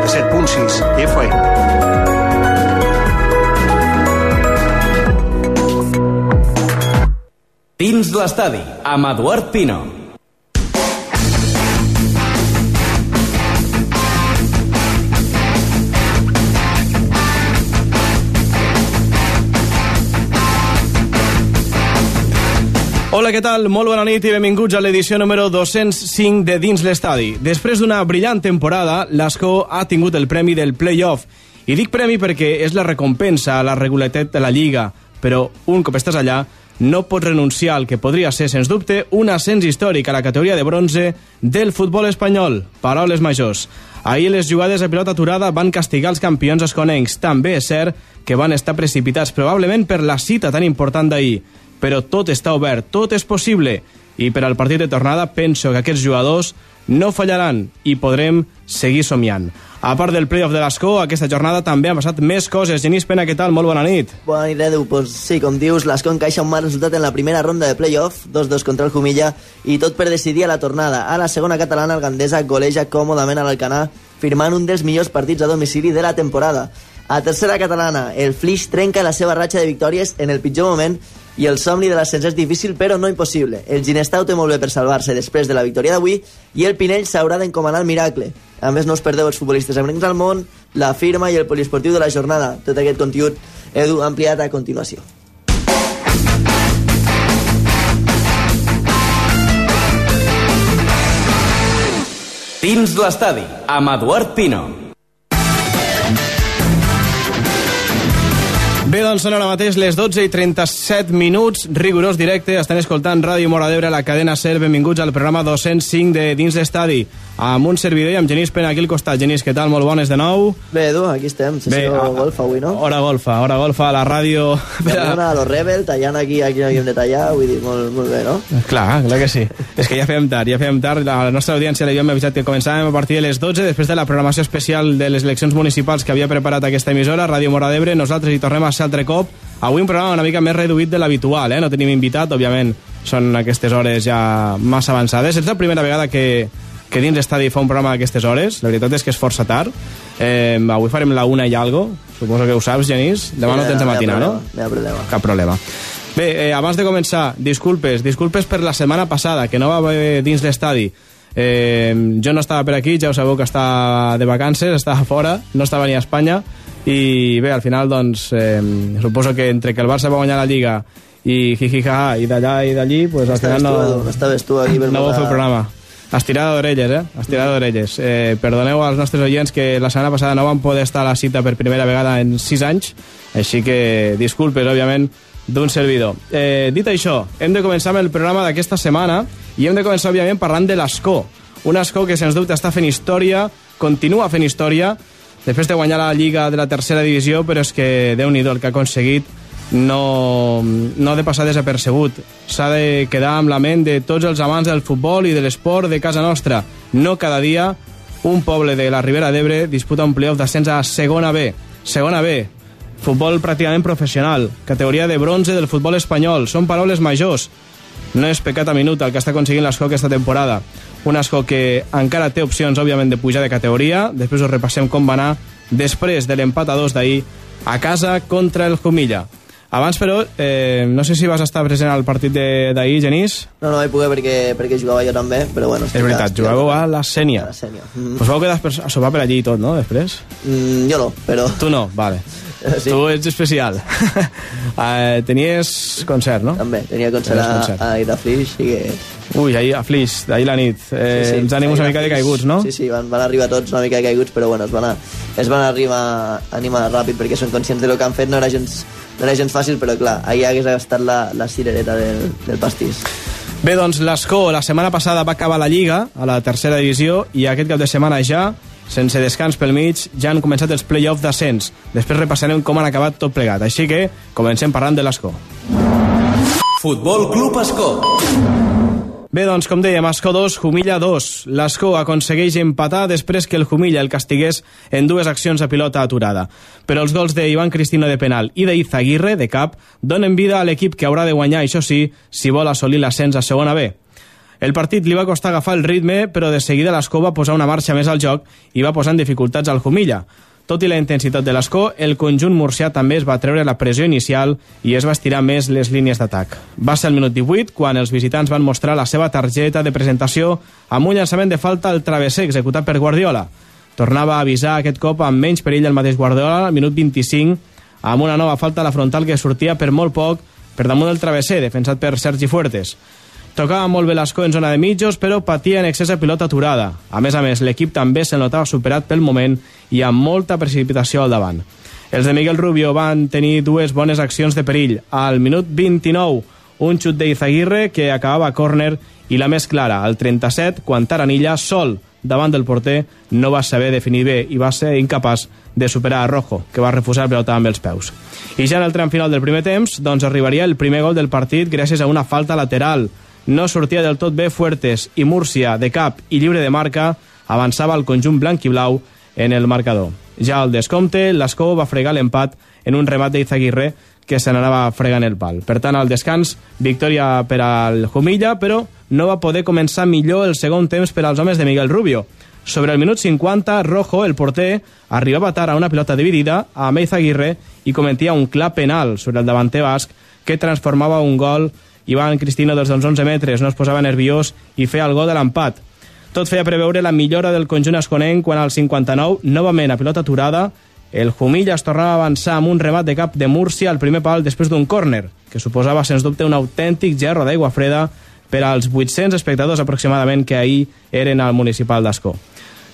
97.6 FM. Dins l'estadi, amb Eduard Pino. Hola, què tal? Molt bona nit i benvinguts a l'edició número 205 de Dins l'Estadi. Després d'una brillant temporada, l'Escó ha tingut el premi del play-off. I dic premi perquè és la recompensa a la regularitat de la Lliga, però un cop estàs allà no pots renunciar al que podria ser, sens dubte, un ascens històric a la categoria de bronze del futbol espanyol. Paroles majors. Ahir les jugades a pilota aturada van castigar els campions esconencs. També és cert que van estar precipitats, probablement per la cita tan important d'ahir però tot està obert, tot és possible. I per al partit de tornada penso que aquests jugadors no fallaran i podrem seguir somiant. A part del playoff de l'Escó, aquesta jornada també han passat més coses. Genís Pena, què tal? Molt bona nit. Bona nit, Edu. Pues sí, com dius, l'Escó encaixa un mal resultat en la primera ronda de playoff, 2-2 contra el Jumilla, i tot per decidir a la tornada. A la segona catalana, el Gandesa goleja còmodament a l'Alcanar, firmant un dels millors partits a domicili de la temporada. A tercera catalana, el Flix trenca la seva ratxa de victòries en el pitjor moment i el somni de l'ascens és difícil però no impossible. El Ginestau té molt bé per salvar-se després de la victòria d'avui i el Pinell s'haurà d'encomanar el miracle. A més, no us perdeu els futbolistes amics al món, la firma i el poliesportiu de la jornada. Tot aquest contingut, Edu, ampliat a continuació. Dins l'estadi, amb Eduard Pino. Bé, doncs són ara mateix les 12 i 37 minuts, rigorós directe, estan escoltant Ràdio Mora d'Ebre, la cadena SER, benvinguts al programa 205 de Dins d'Estadi, amb un servidor i amb Genís Pena aquí al costat. Genís, què tal? Molt bones de nou. Bé, Edu, aquí estem, sessió Bé, a- golfa avui, no? Hora golfa, hora golfa a la ràdio. Una a los Rebel, tallant aquí, aquí no havíem de tallar, vull dir, molt, molt bé, no? Clar, clar que sí. És que ja fèiem tard, ja fèiem tard. La nostra audiència li havíem avisat que començàvem a partir de les 12, després de la programació especial de les eleccions municipals que havia preparat aquesta emissora, Ràdio Mora d'Ebre. Nosaltres hi tornem a ser altre cop. Avui un programa una mica més reduït de l'habitual, eh? No tenim invitat, òbviament són aquestes hores ja massa avançades. És la primera vegada que, que dins estadi fa un programa d'aquestes hores. La veritat és que és força tard. Eh, avui farem la una i algo. Suposo que ho saps, Genís. Demà no tens de matina, no? No hi ha problema. Cap problema. Bé, eh, abans de començar, disculpes, disculpes per la setmana passada, que no va haver dins l'estadi. Eh, jo no estava per aquí, ja ho sabeu que estava de vacances, estava fora, no estava ni a Espanya, i bé, al final, doncs, eh, suposo que entre que el Barça va guanyar la Lliga i jijijaja, i d'allà i d'allí, pues al final no, tu, estaves tu aquí per no vau fer programa. Estirada d'orelles, eh? Estirada d'orelles. Eh, perdoneu als nostres oients que la setmana passada no van poder estar a la cita per primera vegada en 6 anys, així que disculpes, òbviament, d'un servidor. Eh, dit això, hem de començar amb el programa d'aquesta setmana i hem de començar, òbviament, parlant de l'Escó. Un Escó que, sens dubte, està fent història, continua fent història, després de guanyar la Lliga de la tercera divisió, però és que, déu nhi el que ha aconseguit no, no ha de passar desapercebut. S'ha de quedar amb la ment de tots els amants del futbol i de l'esport de casa nostra. No cada dia un poble de la Ribera d'Ebre disputa un playoff d'ascens a segona B. Segona B, futbol pràcticament professional, categoria de bronze del futbol espanyol. Són paraules majors. No és pecat a minut el que està aconseguint l'Escó aquesta temporada. Un Escó que encara té opcions, òbviament, de pujar de categoria. Després us repassem com va anar després de l'empat a dos d'ahir a casa contra el Jumilla. Abans, però, eh, no sé si vas estar present al partit de- d'ahir, Genís. No, no vaig poder perquè, perquè jugava jo també, però bueno... És veritat, jugàveu a la Sènia. A la Sènia. Mm, Us vau quedar a sopar per allí i tot, no, després? mm, jo no, però... Tu no, vale. Sí. Tu ets especial. eh, tenies concert, no? També, tenia concert Tenies concert. a a Flix, i que... Ui, ahir a Flix, d'ahir la nit. Eh, sí, sí, els ànims una mica Flix. decaiguts, no? Sí, sí, van, van arribar tots una mica decaiguts, però bueno, es van, a, es van arribar a animar ràpid perquè són conscients del que han fet, no era gens, no era gens fàcil, però clar, ahir hagués estat la, la cirereta del, del pastís. Bé, doncs l'Escó la setmana passada va acabar la Lliga, a la tercera divisió, i aquest cap de setmana ja, sense descans pel mig, ja han començat els play-offs d'ascens. Després repassarem com han acabat tot plegat. Així que comencem parlant de l'Escó. Futbol Club Escó. Bé, doncs, com dèiem, Escó 2, Jumilla 2. L'Escó aconsegueix empatar després que el Jumilla el castigués en dues accions a pilota aturada. Però els gols d'Ivan Cristino de penal i d'Izaguirre, de cap, donen vida a l'equip que haurà de guanyar, això sí, si vol assolir l'ascens a segona B. El partit li va costar agafar el ritme, però de seguida l'Escó va posar una marxa més al joc i va posar en dificultats al Jumilla. Tot i la intensitat de l'escó, el conjunt murcià també es va treure la pressió inicial i es va estirar més les línies d'atac. Va ser el minut 18 quan els visitants van mostrar la seva targeta de presentació amb un llançament de falta al travesser executat per Guardiola. Tornava a avisar aquest cop amb menys perill el mateix Guardiola al minut 25 amb una nova falta a la frontal que sortia per molt poc per damunt del travesser, defensat per Sergi Fuertes. Tocava molt bé l'escó en zona de mitjos, però patia en excés de pilota aturada. A més a més, l'equip també se notava superat pel moment i amb molta precipitació al davant. Els de Miguel Rubio van tenir dues bones accions de perill. Al minut 29, un xut d'Izaguirre que acabava a córner i la més clara, al 37, quan Taranilla, sol, davant del porter, no va saber definir bé i va ser incapaç de superar a Rojo, que va refusar pilota amb els peus. I ja en el tram final del primer temps, doncs arribaria el primer gol del partit gràcies a una falta lateral. No sortia del tot bé Fuertes i Múrcia, de cap i lliure de marca, avançava el conjunt blanc i blau en el marcador. Ja al descompte, l'Escó va fregar l'empat en un remat d'Izaguirre que se n'anava fregant el pal. Per tant, al descans, victòria per al Jumilla, però no va poder començar millor el segon temps per als homes de Miguel Rubio. Sobre el minut 50, Rojo, el porter, arribava tard a una pilota dividida a Izaguirre i cometia un clar penal sobre el davanter basc que transformava un gol Ivan Cristino des dels 11 metres, no es posava nerviós i feia el gol de l'empat. Tot feia preveure la millora del conjunt esconent quan al 59, novament a pilota aturada, el Jumilla es tornava a avançar amb un remat de cap de Múrcia al primer pal després d'un córner, que suposava, sens dubte, un autèntic gerro d'aigua freda per als 800 espectadors aproximadament que ahir eren al municipal d'Ascó.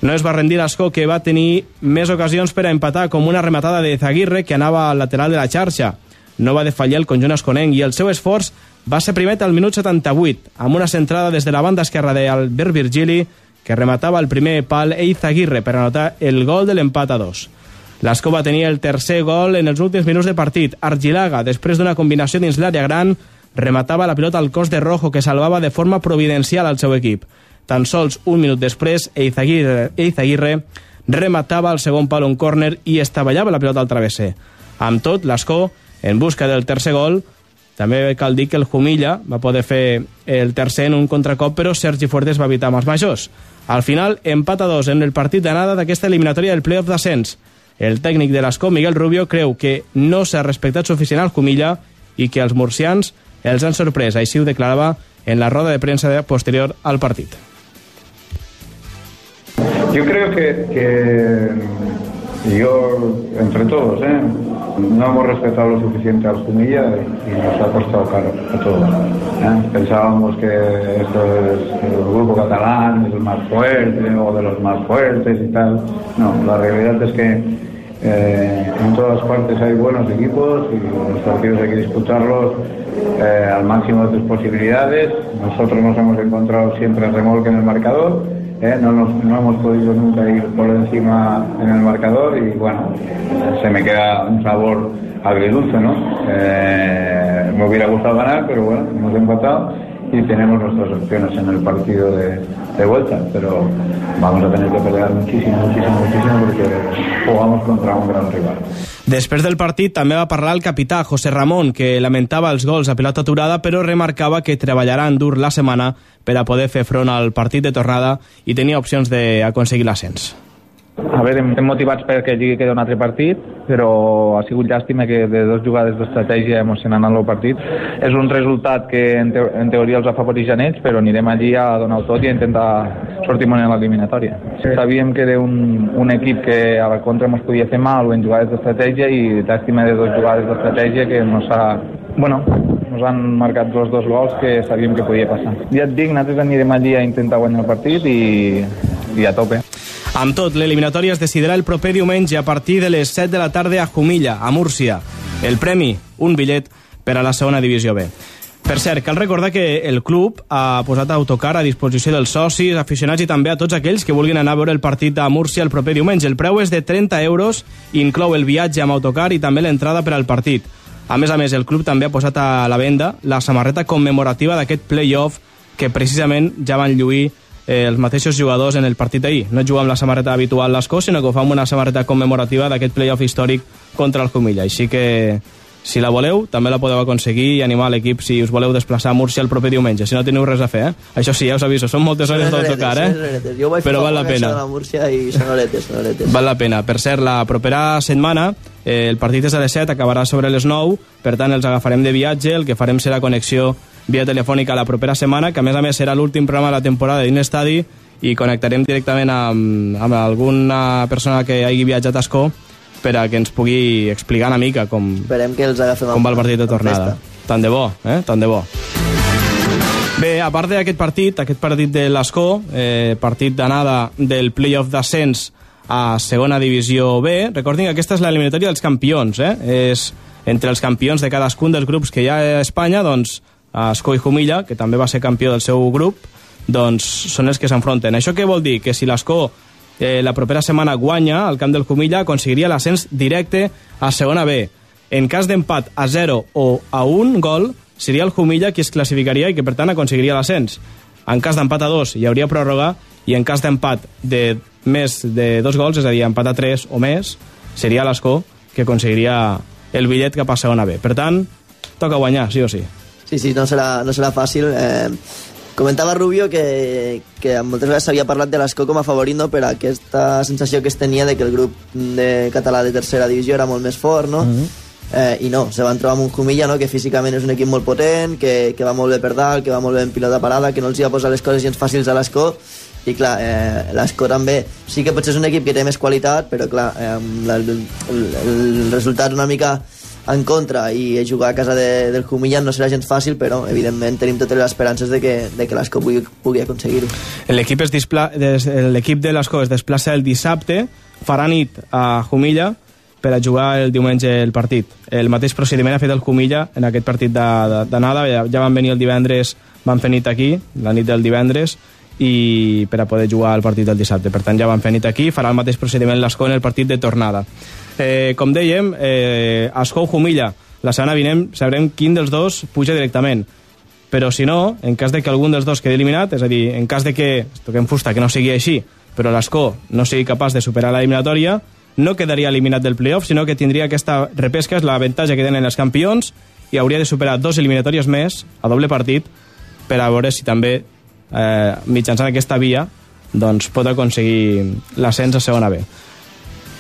No es va rendir l'Ascó, que va tenir més ocasions per a empatar com una rematada de Zaguirre que anava al lateral de la xarxa. No va defallar el conjunt esconenc i el seu esforç va ser primet al minut 78, amb una centrada des de la banda esquerra d'Albert Virgili, que rematava el primer pal Eizaguirre per anotar el gol de l'empat a dos. L'Escó va tenir el tercer gol en els últims minuts de partit. Argilaga, després d'una combinació dins l'àrea gran, rematava la pilota al cos de Rojo, que salvava de forma providencial al seu equip. Tan sols un minut després, Eizaguirre, Eizaguirre rematava el segon pal un córner i estavellava la pilota al travesser. Amb tot, l'Escó, en busca del tercer gol, també cal dir que el Jumilla va poder fer el tercer en un contracop, però Sergi Fuertes va evitar els majors. Al final, empat a dos en el partit d'anada d'aquesta eliminatòria del playoff d'ascens. El tècnic de l'Escó, Miguel Rubio, creu que no s'ha respectat suficient al Jumilla i que els murcians els han sorprès. Així ho declarava en la roda de premsa posterior al partit. Yo creo que, que yo, entre todos, ¿eh? no hemos respetado lo suficiente al Jumilla y nos ha costado caro a todos. ¿eh? Pensábamos que el grupo catalán es el más fuerte o de los más fuertes y tal. No, la realidad es que eh, en todas partes hay buenos equipos y los partidos hay que disputarlos eh, al máximo de tus posibilidades. Nosotros nos hemos encontrado siempre remolque en el marcador. ¿Eh? No, nos, no hemos podido nunca ir por encima en el marcador y bueno, se me queda un sabor agridulce, ¿no? Eh, me hubiera gustado ganar, pero bueno, hemos empatado y tenemos nuestras opciones en el partido de, de vuelta, pero vamos a tener que pelear muchísimo, muchísimo, muchísimo porque jugamos contra un gran rival. Després del partit també va parlar el capità José Ramón, que lamentava els gols a pilota aturada, però remarcava que treballaran dur la setmana per a poder fer front al partit de tornada i tenia opcions d'aconseguir l'ascens. A veure, estem motivats perquè allí queda un altre partit, però ha sigut llàstima que de dues jugades d'estratègia emocionant el partit. És un resultat que en, te en teoria els afavoreix a ells, però anirem allí a donar-ho tot i a intentar sortir en l'eliminatòria. Sí. Sabíem que era un, un equip que a la contra ens podia fer mal en jugades d'estratègia i llàstima de dues jugades d'estratègia que no s'ha... Bueno, nos han marcat els dos gols que sabíem que podia passar. Ja et dic, nosaltres anirem allí a intentar guanyar el partit i, i a tope. Amb tot, l'eliminatòria es decidirà el proper diumenge a partir de les 7 de la tarda a Jumilla, a Múrcia. El premi, un bitllet per a la segona divisió B. Per cert, cal recordar que el club ha posat autocar a disposició dels socis, aficionats i també a tots aquells que vulguin anar a veure el partit a Múrcia el proper diumenge. El preu és de 30 euros, inclou el viatge amb autocar i també l'entrada per al partit. A més a més, el club també ha posat a la venda la samarreta commemorativa d'aquest play-off que precisament ja van lluir eh, els mateixos jugadors en el partit d'ahir. No jugar amb la samarreta habitual l'Escó, sinó que ho fa amb una samarreta commemorativa d'aquest playoff històric contra el Comilla. Així que si la voleu, també la podeu aconseguir i animar l'equip si us voleu desplaçar a Múrcia el proper diumenge, si no teniu res a fer, eh? Això sí, ja us aviso, són moltes hores d'autocar, eh? Jo vaig Però val la pena. a Múrcia i són horetes, són horetes. Val la pena. Per cert, la propera setmana eh, el partit és a les 7, acabarà sobre les 9, per tant els agafarem de viatge, el que farem serà connexió via telefònica la propera setmana, que a més a més serà l'últim programa de la temporada dins l'estadi i connectarem directament amb, amb alguna persona que hagi viatjat a Escó per a que ens pugui explicar una mica com, Esperem que els agafem com va el partit de tornada. Tant de bo, eh? Tant de bo. Bé, a part d'aquest partit, aquest partit de l'Escó, eh, partit d'anada del playoff d'ascens a segona divisió B, recordin que aquesta és l'eliminatòria dels campions, eh? És entre els campions de cadascun dels grups que hi ha a Espanya, doncs Escó i Jumilla, que també va ser campió del seu grup, doncs són els que s'enfronten. Això què vol dir? Que si l'Escó eh, la propera setmana guanya al camp del Jumilla, aconseguiria l'ascens directe a segona B. En cas d'empat a 0 o a 1 gol, seria el Jumilla qui es classificaria i que, per tant, aconseguiria l'ascens. En cas d'empat a 2 hi hauria pròrroga i en cas d'empat de més de dos gols, és a dir, empat a 3 o més, seria l'Escó que aconseguiria el bitllet cap a segona B. Per tant, toca guanyar, sí o sí. Sí, sí, no serà, no serà fàcil. Eh, comentava Rubio que, que moltes vegades s'havia parlat de l'Escó com a favorit no? per aquesta sensació que es tenia de que el grup de català de tercera divisió era molt més fort, no? Mm -hmm. eh, i no, se van trobar amb un Jumilla no? que físicament és un equip molt potent que, que va molt bé per dalt, que va molt bé en pilota parada que no els hi va posar les coses gens fàcils a l'Escó i clar, eh, l'Escó també sí que potser és un equip que té més qualitat però clar, eh, el, el, el resultat una mica en contra i jugar a casa de, del Jumilla no serà gens fàcil, però evidentment tenim totes les esperances de que, de que l'Escó pugui, pugui aconseguir-ho. L'equip de l'Escó es desplaça el dissabte, farà nit a Jumilla per a jugar el diumenge el partit. El mateix procediment ha fet el Jumilla en aquest partit d'anada, ja, ja van venir el divendres, van fer nit aquí, la nit del divendres, i per a poder jugar al partit del dissabte. Per tant, ja van fer nit aquí, farà el mateix procediment l'Escó en el partit de tornada. Eh, com dèiem, eh, Escó o Jumilla, la setmana vinent sabrem quin dels dos puja directament però si no, en cas de que algun dels dos quedi eliminat, és a dir, en cas de que, toquem fusta, que no sigui així, però l'Escó no sigui capaç de superar l'eliminatòria, no quedaria eliminat del playoff, sinó que tindria aquesta repesca, és l'avantatge que tenen els campions, i hauria de superar dos eliminatòries més, a doble partit, per a veure si també, eh, mitjançant aquesta via, doncs pot aconseguir l'ascens a segona B.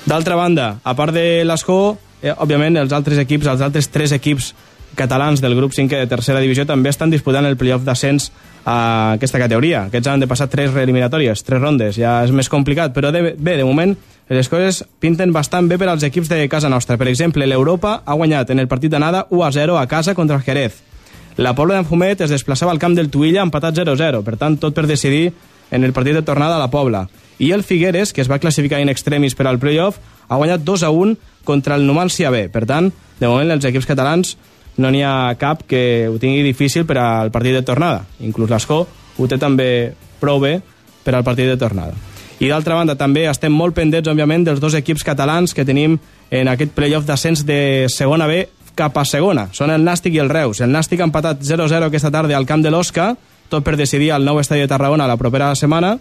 D'altra banda, a part de l'Escó, eh, òbviament els altres equips, els altres tres equips catalans del grup 5 de tercera divisió també estan disputant el playoff d'ascens a aquesta categoria. Aquests han de passar tres eliminatòries, tres rondes, ja és més complicat, però de, bé, de moment les coses pinten bastant bé per als equips de casa nostra. Per exemple, l'Europa ha guanyat en el partit d'anada 1 a 0 a casa contra el Jerez. La Pobla d'Enfumet es desplaçava al camp del Tuïlla empatat 0-0, per tant, tot per decidir en el partit de tornada a la Pobla. I el Figueres, que es va classificar in extremis per al playoff, ha guanyat 2-1 contra el Numancia B. Per tant, de moment, els equips catalans no n'hi ha cap que ho tingui difícil per al partit de tornada. Inclús l'Escó ho té també prou bé per al partit de tornada. I d'altra banda també estem molt pendents, òbviament, dels dos equips catalans que tenim en aquest playoff d'ascens de segona B cap a segona. Són el Nàstic i el Reus. El Nàstic ha empatat 0-0 aquesta tarda al camp de l'Osca, tot per decidir el nou estadi de Tarragona la propera setmana,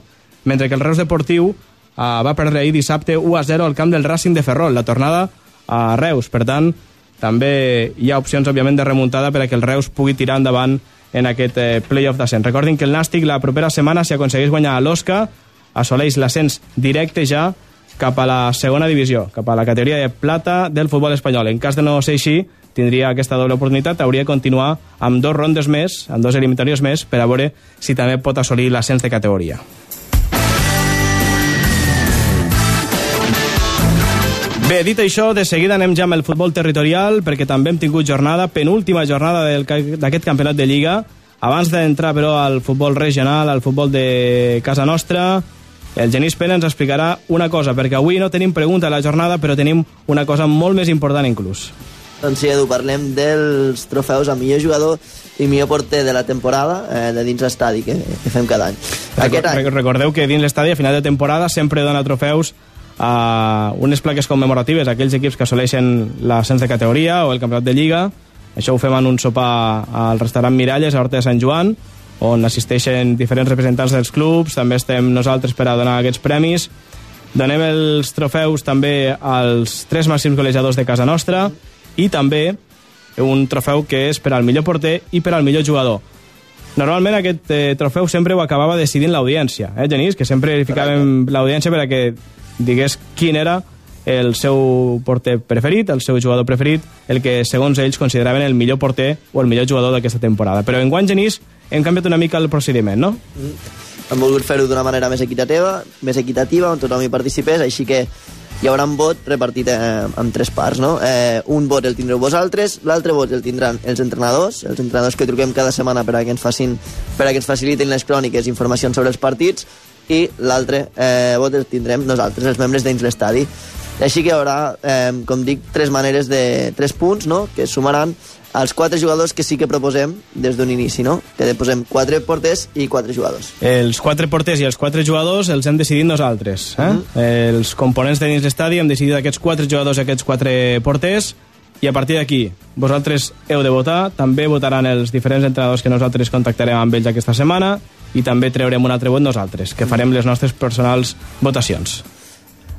mentre que el Reus Deportiu eh, va perdre ahir dissabte 1-0 al camp del Racing de Ferrol, la tornada a Reus. Per tant, també hi ha opcions, òbviament, de remuntada per a que el Reus pugui tirar endavant en aquest eh, playoff d'ascens. Recordin que el Nàstic la propera setmana, si aconsegueix guanyar a l'Osca, assoleix l'ascens directe ja cap a la segona divisió, cap a la categoria de plata del futbol espanyol. En cas de no ser així, tindria aquesta doble oportunitat, hauria de continuar amb dos rondes més, amb dos eliminatòries més, per a veure si també pot assolir l'ascens de categoria. Bé, dit això, de seguida anem ja amb el futbol territorial, perquè també hem tingut jornada, penúltima jornada d'aquest campionat de Lliga. Abans d'entrar, però, al futbol regional, al futbol de casa nostra, el Genís Pena ens explicarà una cosa, perquè avui no tenim pregunta a la jornada, però tenim una cosa molt més important inclús. Doncs sí, Edu, parlem dels trofeus a millor jugador i millor porter de la temporada eh, de dins l'estadi que, que fem cada any. Aquest any, Recor- Recordeu que dins l'estadi, a final de temporada, sempre dona trofeus a unes plaques commemoratives a aquells equips que assoleixen l'ascens de categoria o el campionat de Lliga. Això ho fem en un sopar al restaurant Miralles, a Horta de Sant Joan, on assisteixen diferents representants dels clubs, també estem nosaltres per a donar aquests premis. Donem els trofeus també als tres màxims golejadors de casa nostra i també un trofeu que és per al millor porter i per al millor jugador. Normalment aquest eh, trofeu sempre ho acabava decidint l'audiència, eh, Genís? Que sempre ficàvem l'audiència per a que digués quin era el seu porter preferit, el seu jugador preferit, el que segons ells consideraven el millor porter o el millor jugador d'aquesta temporada. Però en guany, Genís, hem canviat una mica el procediment, no? Hem volgut fer-ho d'una manera més equitativa, més equitativa, on tothom hi participés, així que hi haurà un vot repartit eh, en tres parts, no? Eh, un vot el tindreu vosaltres, l'altre vot el tindran els entrenadors, els entrenadors que truquem cada setmana per a que ens, facin, per a que ens facilitin les cròniques i informacions sobre els partits, i l'altre eh, vot el tindrem nosaltres, els membres dins l'estadi. Així que hi haurà, eh, com dic, tres maneres de... tres punts, no?, que sumaran als quatre jugadors que sí que proposem des d'un inici, no? Que posem quatre porters i quatre jugadors. Els quatre porters i els quatre jugadors els hem decidit nosaltres. Eh? Uh -huh. Els components de dins l'estadi hem decidit aquests quatre jugadors i aquests quatre porters i a partir d'aquí vosaltres heu de votar, també votaran els diferents entrenadors que nosaltres contactarem amb ells aquesta setmana i també treurem un altre vot nosaltres, que farem les nostres personals votacions.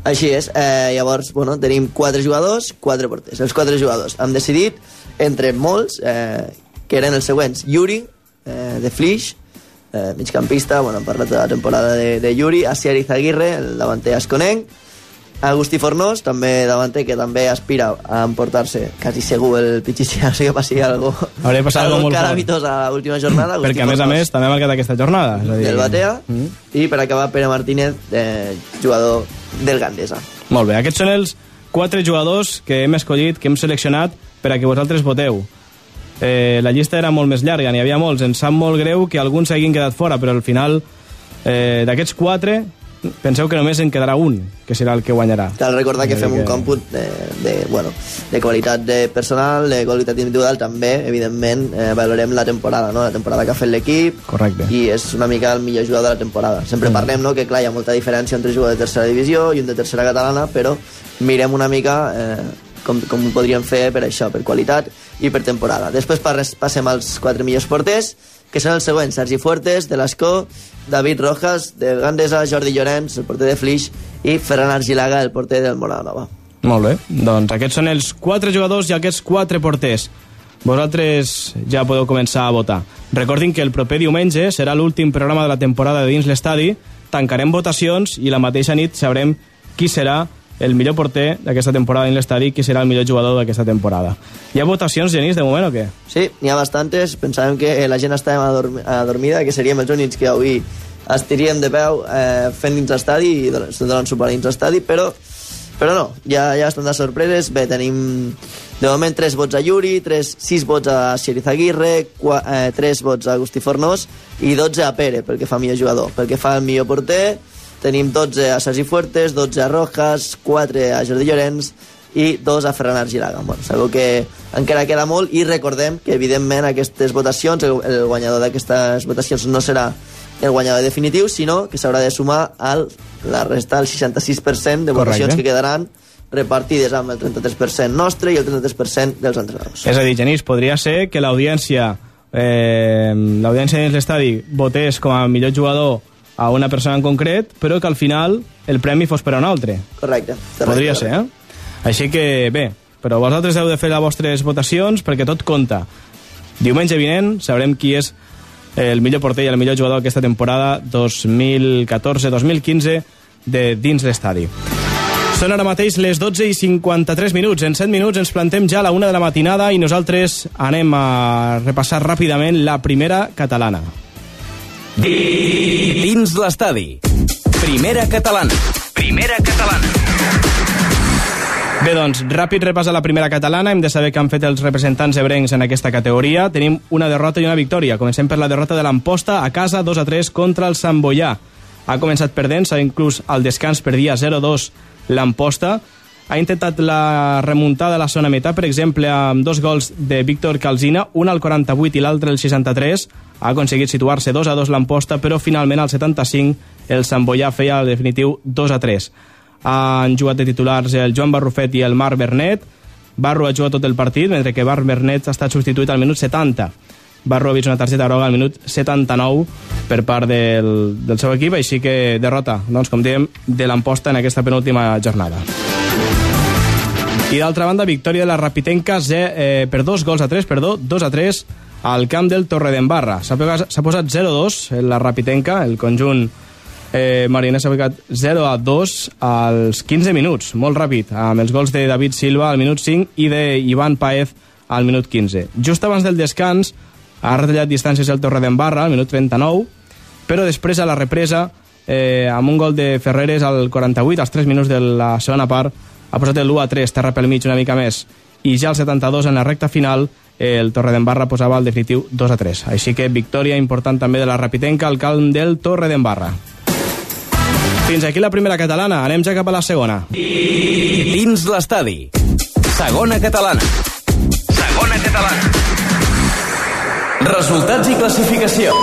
Així és. Eh, llavors, bueno, tenim quatre jugadors, quatre porters. Els quatre jugadors han decidit, entre molts, eh, que eren els següents. Yuri, eh, de Flix, eh, migcampista, bueno, hem parlat de la temporada de, de Yuri, Asier Izaguirre, el davanter asconenc, Agustí Fornós, també davanter, que també aspira a emportar-se quasi segur el Pichichi, no sé que passi algo, Hauria passat algo molt calamitós a l'última jornada. Agustí Perquè, a més a Fornós més, també ha marcat aquesta jornada. És a dir... del Batea, Mm. i per acabar Pere Martínez, eh, jugador del Gandesa. Molt bé, aquests són els quatre jugadors que hem escollit, que hem seleccionat per a que vosaltres voteu. Eh, la llista era molt més llarga, n'hi havia molts. Ens sap molt greu que alguns s'hagin quedat fora, però al final eh, d'aquests quatre penseu que només en quedarà un, que serà el que guanyarà. Cal recordar que fem dir un còmput de, de, bueno, de qualitat de personal, de qualitat individual, també, evidentment, eh, valorem la temporada, no? la temporada que ha fet l'equip, Correcte. i és una mica el millor jugador de la temporada. Sempre parlem no, que clar, hi ha molta diferència entre jugador de tercera divisió i un de tercera catalana, però mirem una mica eh, com, com ho podríem fer per això, per qualitat i per temporada. Després passem als quatre millors porters, que són els següents, Sergi Fuertes, de l'Escó, David Rojas, de Gandesa, Jordi Llorenç, el porter de Flix, i Ferran Argilaga, el porter del Molanova. Molt bé, doncs aquests són els quatre jugadors i aquests quatre porters. Vosaltres ja podeu començar a votar. Recordin que el proper diumenge serà l'últim programa de la temporada de dins l'estadi, tancarem votacions i la mateixa nit sabrem qui serà el millor porter d'aquesta temporada dins l'estadi qui serà el millor jugador d'aquesta temporada. Hi ha votacions, Genís, de moment o què? Sí, n'hi ha bastantes. Pensàvem que la gent estava adorm adormida, que seríem els únics que avui estiríem de peu eh, fent dins l'estadi i don- donant suport dins l'estadi, però, però no, ja, ja estan de sorpreses. Bé, tenim de moment 3 vots a Yuri, 3, 6 vots a Xeriz Aguirre, 4, eh, 3 vots a Agustí Fornós i 12 a Pere, perquè fa millor jugador. Perquè fa el millor porter, tenim 12 a Sergi Fuertes, 12 a Rojas, 4 a Jordi Llorenç i 2 a Ferran Argilaga. Bueno, sabeu que encara queda molt i recordem que, evidentment, aquestes votacions, el, el guanyador d'aquestes votacions no serà el guanyador definitiu, sinó que s'haurà de sumar al, la resta, el 66% de votacions Correcte. que quedaran repartides amb el 33% nostre i el 33% dels entrenadors. És a dir, Genís, podria ser que l'audiència eh, l'audiència dins l'estadi votés com a millor jugador a una persona en concret, però que al final el premi fos per a un altre. Correcte. correcte Podria correcte. ser, eh? Així que, bé, però vosaltres heu de fer les vostres votacions perquè tot compta. Diumenge vinent sabrem qui és el millor porter i el millor jugador aquesta temporada 2014-2015 de dins l'estadi. Són ara mateix les 12 i 53 minuts. En 7 minuts ens plantem ja a la una de la matinada i nosaltres anem a repassar ràpidament la primera catalana. Dins l'estadi. Primera catalana. Primera catalana. Bé, doncs, ràpid repàs a la primera catalana. Hem de saber què han fet els representants ebrencs en aquesta categoria. Tenim una derrota i una victòria. Comencem per la derrota de l'Amposta a casa 2 a 3 contra el Sant Boià. Ha començat perdent, s'ha inclús al descans perdia 0-2 l'Amposta. Ha intentat la remuntada a la zona meitat, per exemple, amb dos gols de Víctor Calzina, un al 48 i l'altre al 63. Ha aconseguit situar-se 2 a 2 l'Amposta, però finalment al 75 el Sant Boià feia el definitiu 2 a 3 han jugat de titulars el Joan Barrufet i el Marc Bernet. Barro ha jugat tot el partit, mentre que Marc Bernet ha estat substituït al minut 70. Barro ha vist una targeta groga al minut 79 per part del, del seu equip, així que derrota, doncs, com dèiem, de l'emposta en aquesta penúltima jornada. I d'altra banda, victòria de la Rapitenca eh, per dos gols a tres, perdó, 2 a 3 al camp del Torredembarra. S'ha posat 0-2 en la Rapitenca, el conjunt eh, Mariner s'ha ficat 0 a 2 als 15 minuts, molt ràpid, amb els gols de David Silva al minut 5 i de Ivan Paez al minut 15. Just abans del descans ha retallat distàncies el Torredembarra al minut 39, però després a la represa, eh, amb un gol de Ferreres al 48, als 3 minuts de la segona part, ha posat el 1 a 3, terra pel mig una mica més, i ja al 72, en la recta final, el Torredembarra posava el definitiu 2 a 3. Així que victòria important també de la Rapitenca al calm del Torredembarra. Fins aquí la primera catalana, anem ja cap a la segona. Dins l'estadi. Segona catalana. Segona catalana. Resultats i classificació.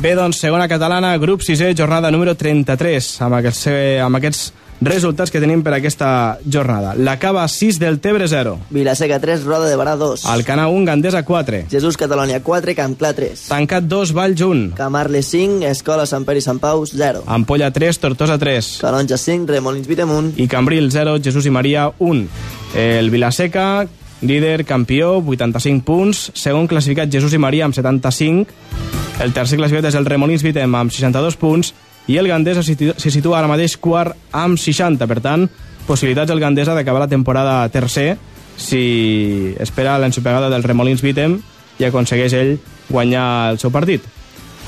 Bé, doncs, segona catalana, grup 6è, jornada número 33, amb aquests, amb aquests resultats que tenim per aquesta jornada. La Cava 6 del Tebre 0. Vilaseca 3, Roda de Barà 2. Alcana 1, Gandesa 4. Jesús Catalònia 4, Campclar 3. Tancat 2, Valls 1. Camarles 5, Escola Sant Pere i Sant Pau 0. Ampolla 3, Tortosa 3. Calonja 5, Remolins Vitemunt. I Cambril 0, Jesús i Maria 1. El Vilaseca, líder, campió, 85 punts. Segon classificat, Jesús i Maria, amb 75. El tercer classificat és el Remolins Vitem, amb 62 punts i el Gandesa se situa ara mateix quart amb 60, per tant, possibilitats del Gandesa d'acabar la temporada tercer si espera l'ensopegada del Remolins Vitem i aconsegueix ell guanyar el seu partit.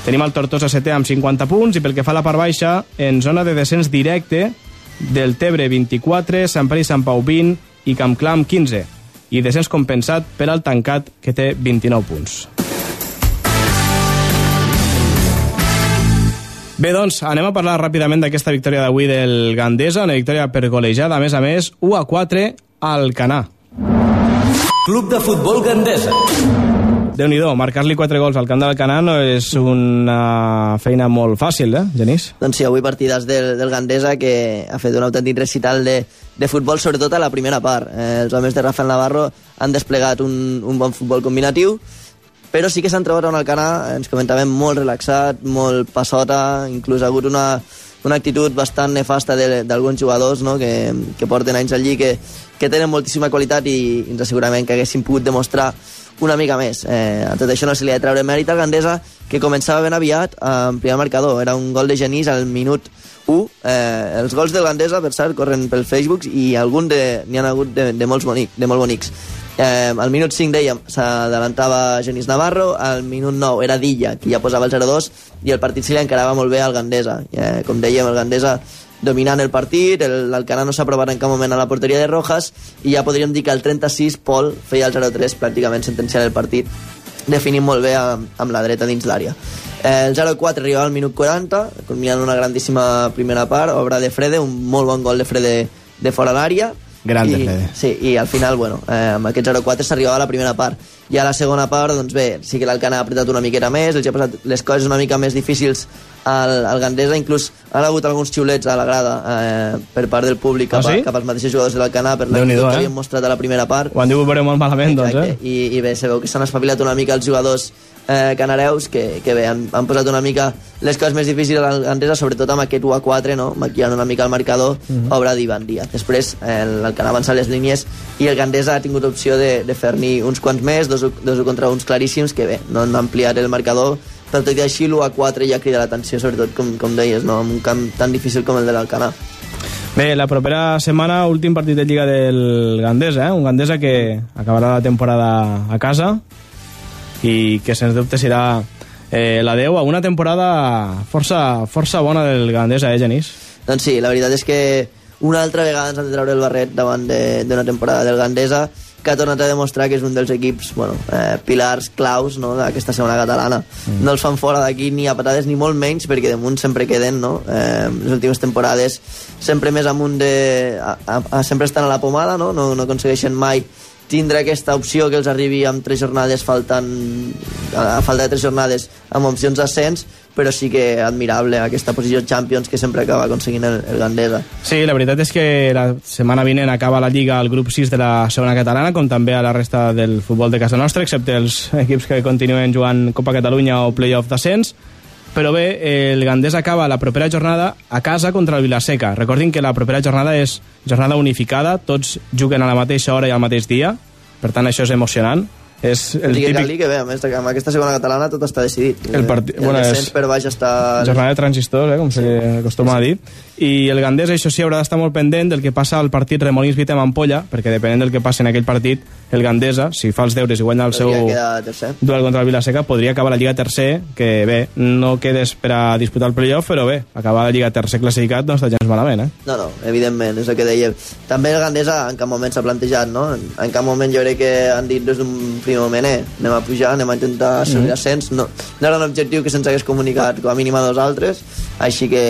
Tenim el Tortosa setè amb 50 punts i pel que fa a la part baixa, en zona de descens directe, del Tebre 24, Sant Pere i Sant Pau 20 i Campclam 15 i descens compensat per al tancat que té 29 punts. Bé, doncs, anem a parlar ràpidament d'aquesta victòria d'avui del Gandesa, una victòria per golejada, a més a més, 1 a 4 al Canà. Club de futbol Gandesa. déu nhi marcar-li 4 gols al camp del Canà no és una feina molt fàcil, eh, Genís? Doncs sí, avui partides del, del Gandesa que ha fet un autèntic recital de, de futbol, sobretot a la primera part. Eh, els homes de Rafael Navarro han desplegat un, un bon futbol combinatiu, però sí que s'han trobat en el Canà, ens comentàvem, molt relaxat, molt passota, inclús ha hagut una, una actitud bastant nefasta d'alguns jugadors no? que, que porten anys allí, que, que tenen moltíssima qualitat i, ens assegurament que haguessin pogut demostrar una mica més. Eh, a tot això no se li ha de treure mèrit al Gandesa, que començava ben aviat en primer marcador. Era un gol de Genís al minut 1. Eh, els gols del Gandesa, per cert, corren pel Facebook i algun n'hi ha hagut de, de, molts bonic, de molt bonics. Eh, al minut 5, dèiem, s'adelantava Genís Navarro, al minut 9 era Dilla, qui ja posava el 0-2, i el partit se li encarava molt bé al Gandesa. Eh, com dèiem, el Gandesa dominant el partit, l'Alcanar no s'ha provat en cap moment a la porteria de Rojas, i ja podríem dir que al 36 Pol feia el 0-3 pràcticament sentenciant el partit, definint molt bé amb, amb la dreta dins l'àrea. Eh, el 0-4 arribava al minut 40, culminant una grandíssima primera part, obra de Frede, un molt bon gol de Frede de fora l'àrea, Gran I, Fede. Sí, i al final, bueno, eh, amb aquest 0-4 s'arribava a la primera part. I a la segona part, doncs bé, sí que l'Alcana ha apretat una miqueta més, els ha passat les coses una mica més difícils al, al Gandesa, inclús han hagut alguns xiulets a la grada eh, per part del públic cap, Ah, sí? a, cap als mateixos jugadors de l'Alcana per la Déu-n'hi-do, que eh? havien mostrat a la primera part. Ho han dit veure molt malament, doncs, Exacte. eh? I, I bé, sabeu que s'han espavilat una mica els jugadors eh, canareus, que, que bé, han, han posat una mica les coses més difícils a l'Andesa, sobretot amb aquest 1 a 4, no? maquillant una mica el marcador, Mhm. obra d'Ivan Díaz. Després, eh, l'Alcana ha avançat les línies i el Gandesa ha tingut opció de, de fer-n'hi uns quants més, dos, dos contra uns claríssims, que bé, no han ampliat el marcador, però tot i així l'1 a 4 ja crida l'atenció, sobretot, com, com deies, no? en un camp tan difícil com el de l'Alcana. Bé, la propera setmana, últim partit de Lliga del Gandesa, eh? un Gandesa que acabarà la temporada a casa i que sens dubte serà eh, la 10 a una temporada força, força bona del Gandesa, eh, Genís? Doncs sí, la veritat és que una altra vegada ens han de treure el barret davant de- d'una temporada del Gandesa que ha tornat a demostrar que és un dels equips bueno, eh, pilars claus no, d'aquesta segona catalana. Mm. No els fan fora d'aquí ni a patades ni molt menys perquè damunt sempre queden no? eh, les últimes temporades sempre més amunt de... A, a, a, sempre estan a la pomada, no? No, no aconsegueixen mai tindre aquesta opció que els arribi amb tres jornades faltant a, falta de tres jornades amb opcions d'ascens però sí que admirable aquesta posició Champions que sempre acaba aconseguint el, el Gandesa Sí, la veritat és que la setmana vinent acaba la Lliga al grup 6 de la segona catalana, com també a la resta del futbol de casa nostra, excepte els equips que continuen jugant Copa Catalunya o Playoff d'ascens. Però bé, el Gandés acaba la propera jornada a casa contra el Vilaseca. Recordin que la propera jornada és jornada unificada, tots juguen a la mateixa hora i al mateix dia, per tant això és emocionant. És el Digui, típic... Que bé, a més, amb aquesta segona catalana tot està decidit. El parti- el bueno, és- per baix està... jornada de transistors, eh, com se li acostuma a dir. I el Gandés, això sí, haurà d'estar molt pendent del que passa al partit Remolins Vitem Ampolla, perquè depenent del que passi en aquell partit, el Gandesa, si fa els deures i guanya el seu duel contra el Vilaseca, podria acabar la Lliga tercer, que bé, no quedes per a disputar el playoff, però bé, acabar la Lliga tercer classificat no està gens malament, eh? No, no, evidentment, és el que deia. També el Gandesa en cap moment s'ha plantejat, no? En, cap moment jo crec que han dit des d'un primer moment, eh, anem a pujar, anem a intentar assolir mm. ascens. No, no era un objectiu que se'ns hagués comunicat com a mínim a nosaltres, així que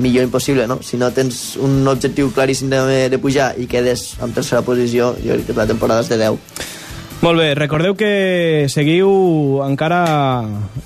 millor impossible, no? Si no tens un objectiu claríssim de, de pujar i quedes en tercera posició, jo crec que la temporada és de 10. Molt bé, recordeu que seguiu encara,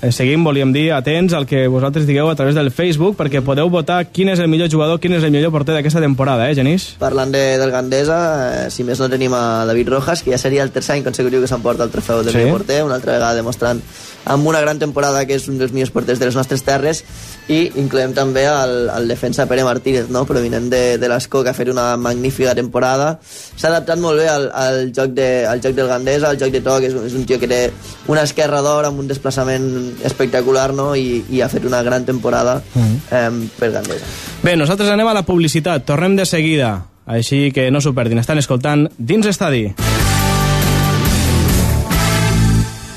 eh, seguim, volíem dir, atents al que vosaltres digueu a través del Facebook, perquè podeu votar quin és el millor jugador, quin és el millor porter d'aquesta temporada, eh, Genís? Parlant de, del Gandesa, eh, si més no tenim a David Rojas, que ja seria el tercer any consecutiu que s'emporta el trofeu de Sí. millor porter, una altra vegada demostrant amb una gran temporada que és un dels millors porters de les nostres terres, i incloem també el, el defensa Pere Martínez, no? provinent de, de l'Escó, que ha fet una magnífica temporada. S'ha adaptat molt bé al, al, joc de, al joc del Gandesa, al joc de toc, és, un- és un tio que té una esquerra d'or amb un desplaçament espectacular, no? I, i ha fet una gran temporada eh, per Gandesa. Bé, nosaltres anem a la publicitat, tornem de seguida, així que no s'ho perdin, estan escoltant Dins Estadi.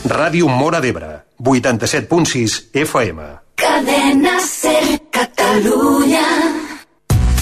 Ràdio Mora d'Ebre, 87.6 FM. Cadena Ser Catalunya.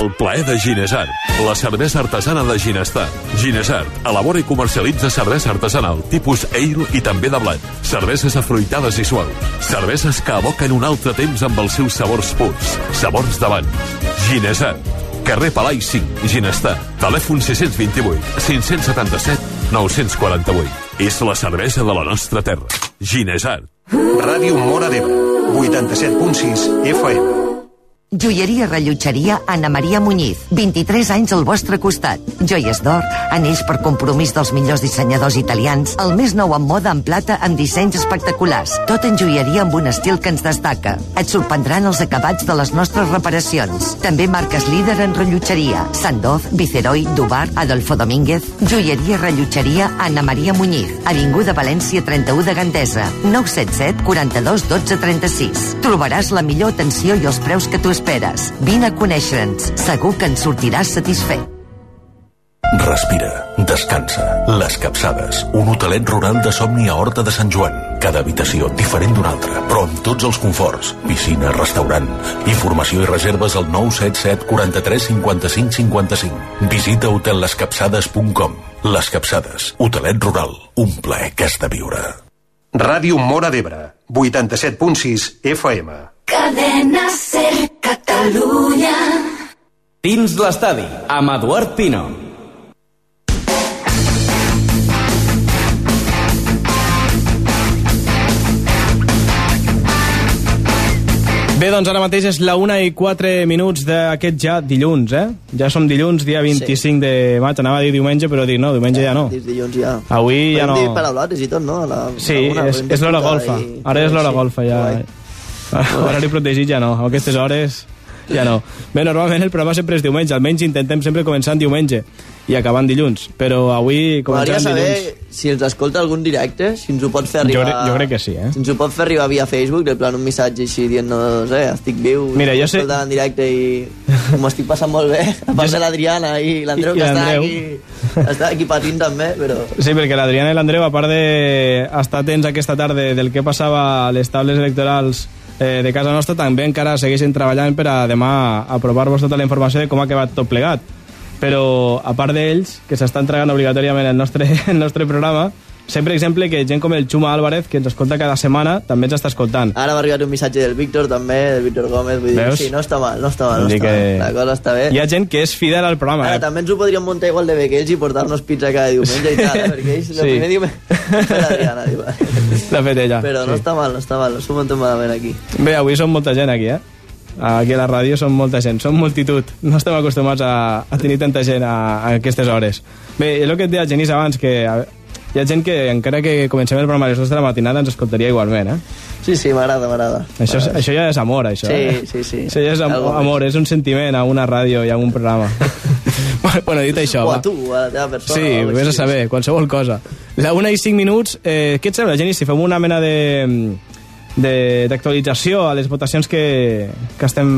El plaer de Ginesart, la cervesa artesana de Ginestar. Ginesart elabora i comercialitza cervesa artesanal, tipus ale i també de blat. Cerveses afruitades i suaus. Cerveses que evoquen un altre temps amb els seus sabors purs. Sabors d'abans. Ginesart. Carrer Palai 5, Ginestar. Telèfon 628 577 948. És la cervesa de la nostra terra. Ginesart. Ràdio Mora d'Ebre, 87.6 FM. Joieria Rellotgeria Anna Maria Muñiz. 23 anys al vostre costat. Joies d'or, anells per compromís dels millors dissenyadors italians, el més nou en moda en plata amb dissenys espectaculars. Tot en joieria amb un estil que ens destaca. Et sorprendran els acabats de les nostres reparacions. També marques líder en rellotgeria. Sandoz, Viceroy, Dubar, Adolfo Domínguez. Joieria Rellotgeria Anna Maria Muñiz. Avinguda València 31 de Gandesa. 977 42 12 36. Trobaràs la millor atenció i els preus que tu esperes. Vine a conèixer-nos. Segur que en sortiràs satisfet. Respira, descansa. Les Capçades, un hotelet rural de somni a Horta de Sant Joan. Cada habitació diferent d'una altra, però amb tots els conforts. Piscina, restaurant. Informació i reserves al 977 43 55 55. Visita hotellescapçades.com. Les Capçades, hotelet rural. Un plaer que has de viure. Ràdio Mora d'Ebre, 87.6 FM. Cadena Ser Catalunya. Dins l'estadi, amb Eduard Pino. Bé, doncs ara mateix és la 1 i 4 minuts d'aquest ja dilluns, eh? Ja som dilluns, dia 25 sí. de maig. Anava a dir diumenge, però dic no, diumenge ja no. Dis dilluns ja. Avui ja Podem no... dir paraulotes i tot, no? La, Sí, alguna és, podem és l'hora golfa. i- Ara és l'hora sí, golfa, ja. guai. Horari protegit ja no, a aquestes hores ja no. Bé, normalment el programa sempre és diumenge, almenys intentem sempre començar en diumenge i acabant dilluns, però avui començant saber dilluns... si ens escolta algun directe, si ens ho pot fer Jo, arribar... crec- jo crec que sí, eh? Si ens ho pot fer arribar via Facebook, de plan un missatge així dient-nos, eh, estic viu, Mira, jo sé- en directe i m'ho estic passant molt bé, a part de l'Adriana i l'Andreu, que està aquí, està aquí patint també, però... Sí, perquè l'Adriana i l'Andreu, a part d'estar atents aquesta tarda del que passava a les tables electorals eh, de casa nostra, també encara segueixen treballant per a demà aprovar-vos tota la informació de com ha acabat tot plegat. Però, a part d'ells, que s'estan entregant obligatòriament el nostre, el nostre programa, sé, per exemple, que gent com el Xuma Álvarez, que ens escolta cada setmana, també ens està escoltant. Ara m'ha arribat un missatge del Víctor, també, del Víctor Gómez, vull dir, Veus? sí, no està mal, no està mal, no està que- mal. La cosa està bé. Hi ha gent que és fidel al programa. Ara, Eh? també ens ho podríem muntar igual de bé que ells i portar-nos pizza cada diumenge i tal, eh? perquè ells el Sí. primer diumenge... Diu. L'ha fet ella. Però no sí. està mal, no està mal, no s'ho muntem malament aquí. Bé, avui som molta gent aquí, eh? Aquí a la ràdio som molta gent, som multitud. No estem acostumats a, a tenir tanta gent a, a aquestes hores. Bé, és el que et deia Genís abans, que a- hi ha gent que encara que comencem el programa a les 2 de la matinada ens escoltaria igualment, eh? Sí, sí, m'agrada, m'agrada. Això, és- això ja és amor, això. Sí, eh? sí, sí. Això ja és am Algo més. amor, és un sentiment a una ràdio i a un programa. bueno, dit això, O va. a tu, a la teva persona. Sí, vés a saber, qualsevol cosa. La una i cinc minuts, eh, què et sembla, Genís, si fem una mena de- d'actualització a les votacions que, que estem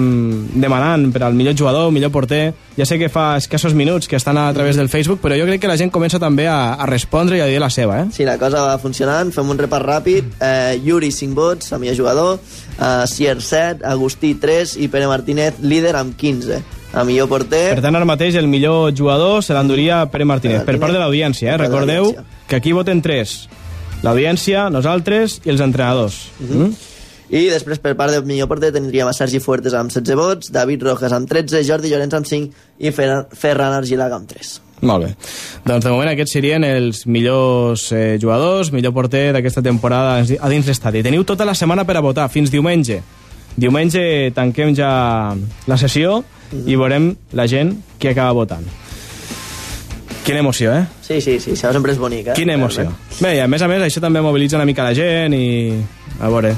demanant per al millor jugador, millor porter. Ja sé que fa escassos minuts que estan a través del Facebook, però jo crec que la gent comença també a, a respondre i a dir la seva, eh? Sí, la cosa va funcionant, fem un repàs ràpid. Eh, Yuri, 5 vots, a millor jugador. Eh, Sier, 7. Agustí, 3. I Pere Martínez, líder, amb 15. A millor porter... Per tant, ara mateix el millor jugador se l'enduria Pere Martínez, per part de l'audiència, eh? Recordeu que aquí voten tres. L'audiència, nosaltres i els entrenadors. Mm? I després, per part del millor porter, tindríem a Sergi Fuertes amb 16 vots, David Rojas amb 13, Jordi Llorenç amb 5 i Fer- Ferran Argilaga amb 3. Molt bé. Doncs de moment aquests serien els millors eh, jugadors, millor porter d'aquesta temporada a dins l'estadi. Teniu tota la setmana per a votar, fins diumenge. Diumenge tanquem ja la sessió i veurem la gent que acaba votant. Quina emoció, eh? Sí, sí, sí, això sempre és bonic, eh? Quina emoció. Bé, i a més a més, això també mobilitza una mica la gent i... A veure,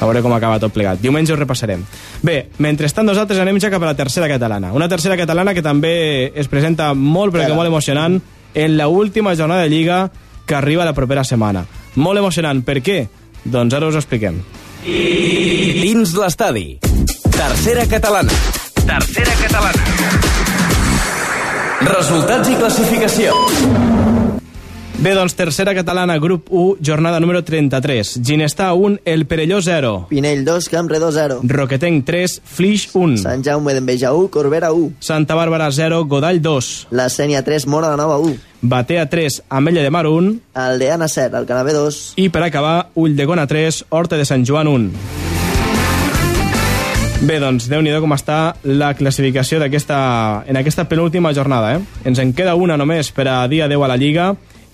a veure com acaba tot plegat. Diumenge ho repassarem. Bé, mentrestant nosaltres anem ja cap a la tercera catalana. Una tercera catalana que també es presenta molt, però que molt emocionant en la última jornada de Lliga que arriba la propera setmana. Molt emocionant. Per què? Doncs ara us ho expliquem. Dins l'estadi. Tercera catalana. Tercera catalana. Resultats i classificació. Bé, doncs, tercera catalana, grup 1, jornada número 33. Ginestar 1, El Perelló 0. Pinell 2, Campredó 0. Roquetenc 3, Flix 1. Sant Jaume d'Enveja 1, Corbera 1. Santa Bàrbara 0, Godall 2. La Sènia 3, Mora de Nova 1. Batea 3, Ametlla de Mar 1. Aldeana 7, Alcanabé 2. I per acabar, Ulldecona 3, Horta de Sant Joan 1. Bé, doncs, déu nhi com està la classificació d'aquesta en aquesta penúltima jornada. Eh? Ens en queda una només per a dia 10 a la Lliga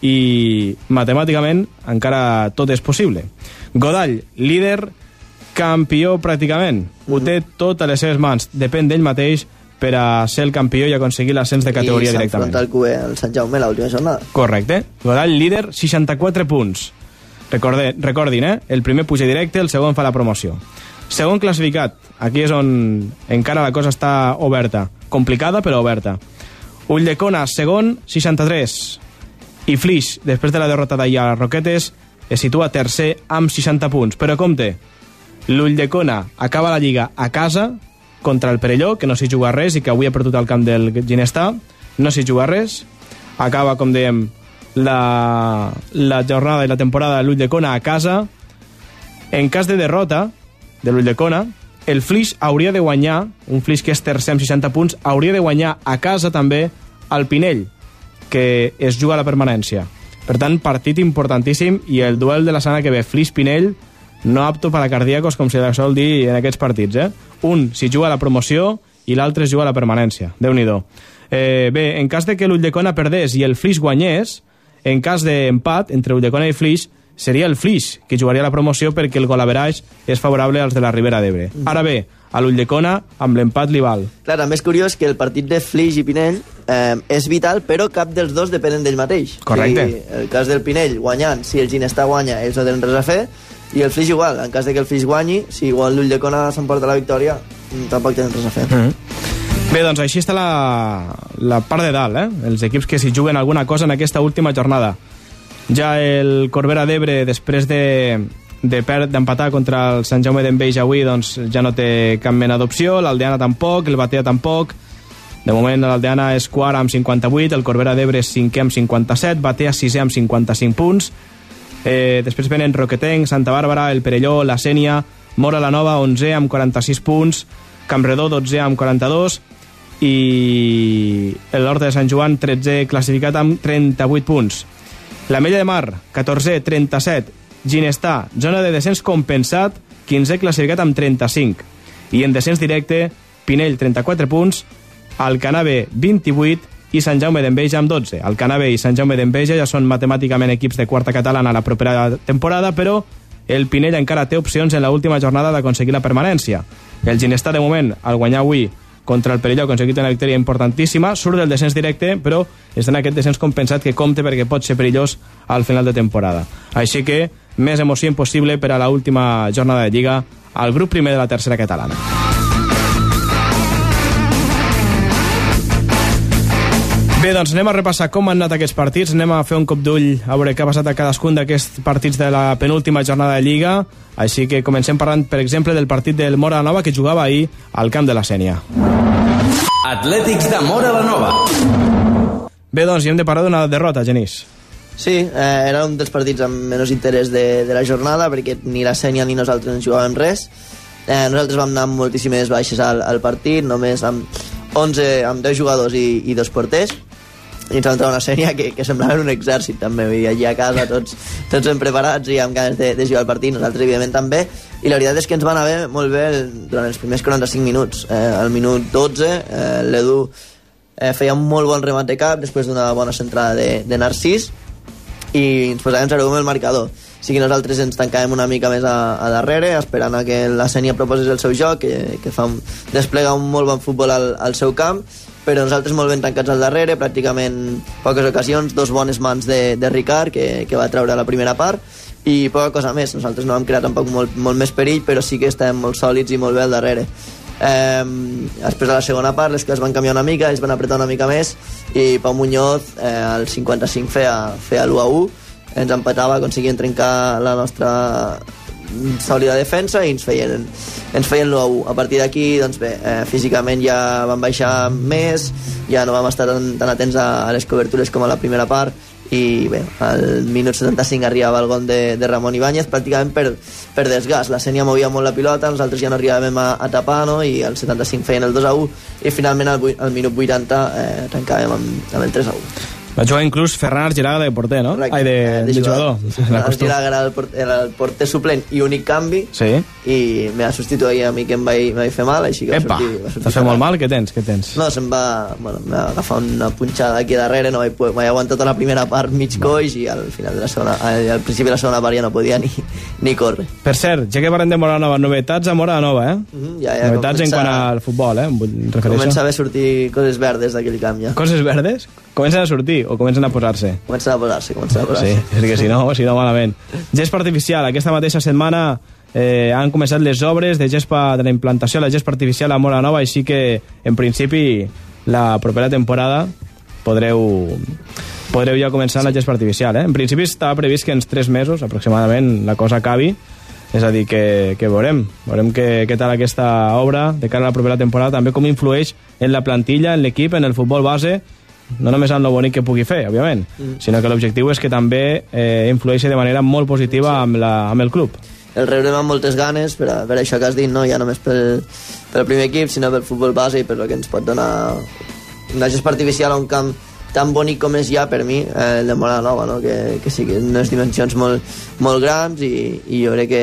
i matemàticament encara tot és possible. Godall, líder, campió pràcticament. Ho té tot a les seves mans. Depèn d'ell mateix per a ser el campió i aconseguir l'ascens de categoria I directament. s'enfronta el QB al Sant Jaume l'última jornada. Correcte. Godall, líder, 64 punts. Recorde, recordin, eh? El primer puja directe, el segon fa la promoció. Segon classificat. Aquí és on encara la cosa està oberta. Complicada, però oberta. Ulldecona, segon, 63. I Flix, després de la derrota d'ahir a les Roquetes, es situa tercer amb 60 punts. Però compte, l'Ulldecona acaba la Lliga a casa contra el Perelló, que no s'hi juga res i que avui ha perdut el camp del Ginestar. No s'hi juga res. Acaba, com dèiem, la, la jornada i la temporada de l'Ulldecona a casa. En cas de derrota de l'Ulldecona, el Flix hauria de guanyar, un Flix que és tercer amb 60 punts, hauria de guanyar a casa també al Pinell, que es juga a la permanència. Per tant, partit importantíssim i el duel de la setmana que ve, Flix-Pinell, no apto per a cardíacos, com se li sol dir en aquests partits. Eh? Un s'hi juga a la promoció i l'altre es juga a la permanència. déu nhi eh, Bé, en cas de que l'Ulldecona perdés i el Flix guanyés, en cas d'empat entre Ulldecona i Flix, seria el Flix qui jugaria la promoció perquè el golaverage és favorable als de la Ribera d'Ebre. Ara bé, a l'Ulldecona, amb l'empat li val. Clar, també és curiós que el partit de Flix i Pinell eh, és vital, però cap dels dos depenen d'ell mateix. Correcte. Sigui, el cas del Pinell guanyant, si el Ginestar guanya, ells no tenen res a fer, i el Flix igual, en cas de que el Flix guanyi, si igual l'Ulldecona s'emporta la victòria, mm, tampoc tenen res a fer. Mm -hmm. Bé, doncs així està la, la part de dalt, eh? Els equips que s'hi juguen alguna cosa en aquesta última jornada. Ja el Corbera d'Ebre, després de de d'empatar contra el Sant Jaume d'Enveig avui, doncs ja no té cap mena d'opció, l'Aldeana tampoc, el Batea tampoc, de moment l'Aldeana és quart amb 58, el Corbera d'Ebre és cinquè amb 57, Batea sisè amb 55 punts, eh, després venen Roquetenc, Santa Bàrbara, el Perelló, la Sènia, Mora la Nova, 11 amb 46 punts, Campredó, 12 amb 42, i l'Horta de Sant Joan, 13 classificat amb 38 punts. La Mella de Mar, 14, 37. Ginestar, zona de descens compensat, 15 classificat amb 35. I en descens directe, Pinell, 34 punts, Alcanar B, 28 i Sant Jaume d'Enveja amb 12. Alcanar B i Sant Jaume d'Enveja ja són matemàticament equips de quarta catalana la propera temporada, però el Pinell encara té opcions en l'última jornada d'aconseguir la permanència. El Ginestar, de moment, al guanyar avui contra el Perelló ha aconseguit una victòria importantíssima, surt del descens directe, però està en aquest descens compensat que compte perquè pot ser perillós al final de temporada. Així que més emoció impossible per a la última jornada de Lliga al grup primer de la tercera catalana. Bé, doncs anem a repassar com han anat aquests partits, anem a fer un cop d'ull a veure què ha passat a cadascun d'aquests partits de la penúltima jornada de Lliga, així que comencem parlant, per exemple, del partit del Mora Nova que jugava ahir al camp de la Sènia. Atlètics de Mora la Nova. Bé, doncs, hi hem de parlar d'una derrota, Genís. Sí, eh, era un dels partits amb menys interès de, de la jornada perquè ni la Sènia ni nosaltres ens jugàvem res. Eh, nosaltres vam anar amb moltíssimes baixes al, al partit, només amb 11, amb 10 jugadors i, i dos porters i ens una sèrie que, que semblava un exèrcit també, dir, allí a casa tots, tots ben preparats i amb ganes de, de jugar el partit, nosaltres evidentment també. I la veritat és que ens va anar bé, molt bé durant els primers 45 minuts. Eh, al minut 12 eh, l'Edu eh, feia un molt bon remat de cap després d'una bona centrada de, de Narcís i ens posàvem 0 el marcador. O sigui, nosaltres ens tancàvem una mica més a, a darrere, esperant a que la Sènia proposés el seu joc, que, que fa un, desplega un molt bon futbol al, al seu camp, però nosaltres molt ben tancats al darrere, pràcticament poques ocasions, dos bones mans de, de Ricard, que, que va treure la primera part, i poca cosa més. Nosaltres no vam crear tampoc molt, molt més perill, però sí que estem molt sòlids i molt bé al darrere. Eh, després de la segona part les coses van canviar una mica, ells van apretar una mica més i Pau Muñoz eh, al 55 feia, feia l'1 a 1 ens empatava, aconseguien trencar la nostra sòlida defensa i ens feien, ens feien l'1 a partir d'aquí, doncs bé, eh, físicament ja vam baixar més, ja no vam estar tan, tan atents a, a les cobertures com a la primera part, i bé, al minut 75 arribava el gol de, de Ramon Ibáñez pràcticament per, per desgast, la Sènia movia molt la pilota, nosaltres ja no arribàvem a, a tapar no? i al 75 feien el 2 a 1 i finalment al, al minut 80 eh, tancàvem amb, amb el 3 a 1 va jugar inclús Ferran Argiraga de porter, no? Correcte. Ai, de, Eh, de, jugador. Ferran Argiraga era el, porter, era el porter suplent i únic canvi Sí. i me va substituir a mi que em vaig, em vaig fer mal, així que Epa, va sortir, va sortir t'has fet molt mal? Què tens? Què tens? No, se'm va, bueno, em va agafar una punxada aquí darrere, no vaig, vaig aguantar tota la primera part mig coix i al final de la segona, al, principi de la segona part ja no podia ni, ni córrer. Per cert, ja que parlem de Mora Nova, novetats a Mora Nova, eh? Mhm, ja, ja novetats en comença- quant al futbol, eh? Em vull referir Comença a sortir coses verdes d'aquell camp ja. Coses verdes? Comencen a sortir o comencen a posar-se? Comença a posar-se, comença a posar-se. Sí, és que si no, si no malament. Gespa artificial, aquesta mateixa setmana eh, han començat les obres de gespa de la implantació de la gespa artificial a Mora Nova, així que, en principi, la propera temporada podreu podreu ja començar la gespa artificial. Eh? En principi estava previst que en 3 mesos, aproximadament, la cosa acabi, és a dir, que, que veurem, veurem què, què tal aquesta obra de cara a la propera temporada, també com influeix en la plantilla, en l'equip, en el futbol base, no només en el bonic que pugui fer, òbviament, Mm. sinó que l'objectiu és que també eh, influeixi de manera molt positiva amb, la, amb el club. el rebrem amb moltes ganes per, a, per això que has dit, no ja només pel, pel primer equip, sinó pel futbol base i per el que ens pot donar una gespa artificial a un camp tan bonic com és ja per mi eh, el de Mora Nova, no? que, que sí que unes dimensions molt, molt grans i, i jo crec que,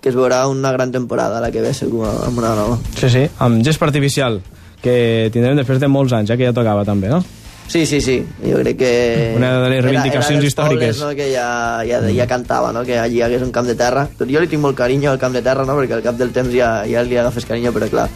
que es veurà una gran temporada la que ve segur a Mora Nova. Sí, sí, amb gespa artificial, que tindrem després de molts anys, ja que ja tocava també, no? Sí, sí, sí, jo crec que... Una de les reivindicacions dels històriques. Pobles, no, que ja, ja, ja cantava, no? que allí hi hagués un camp de terra. Tot jo li tinc molt carinyo al camp de terra, no? perquè al cap del temps ja, ja li agafes carinyo, però clar,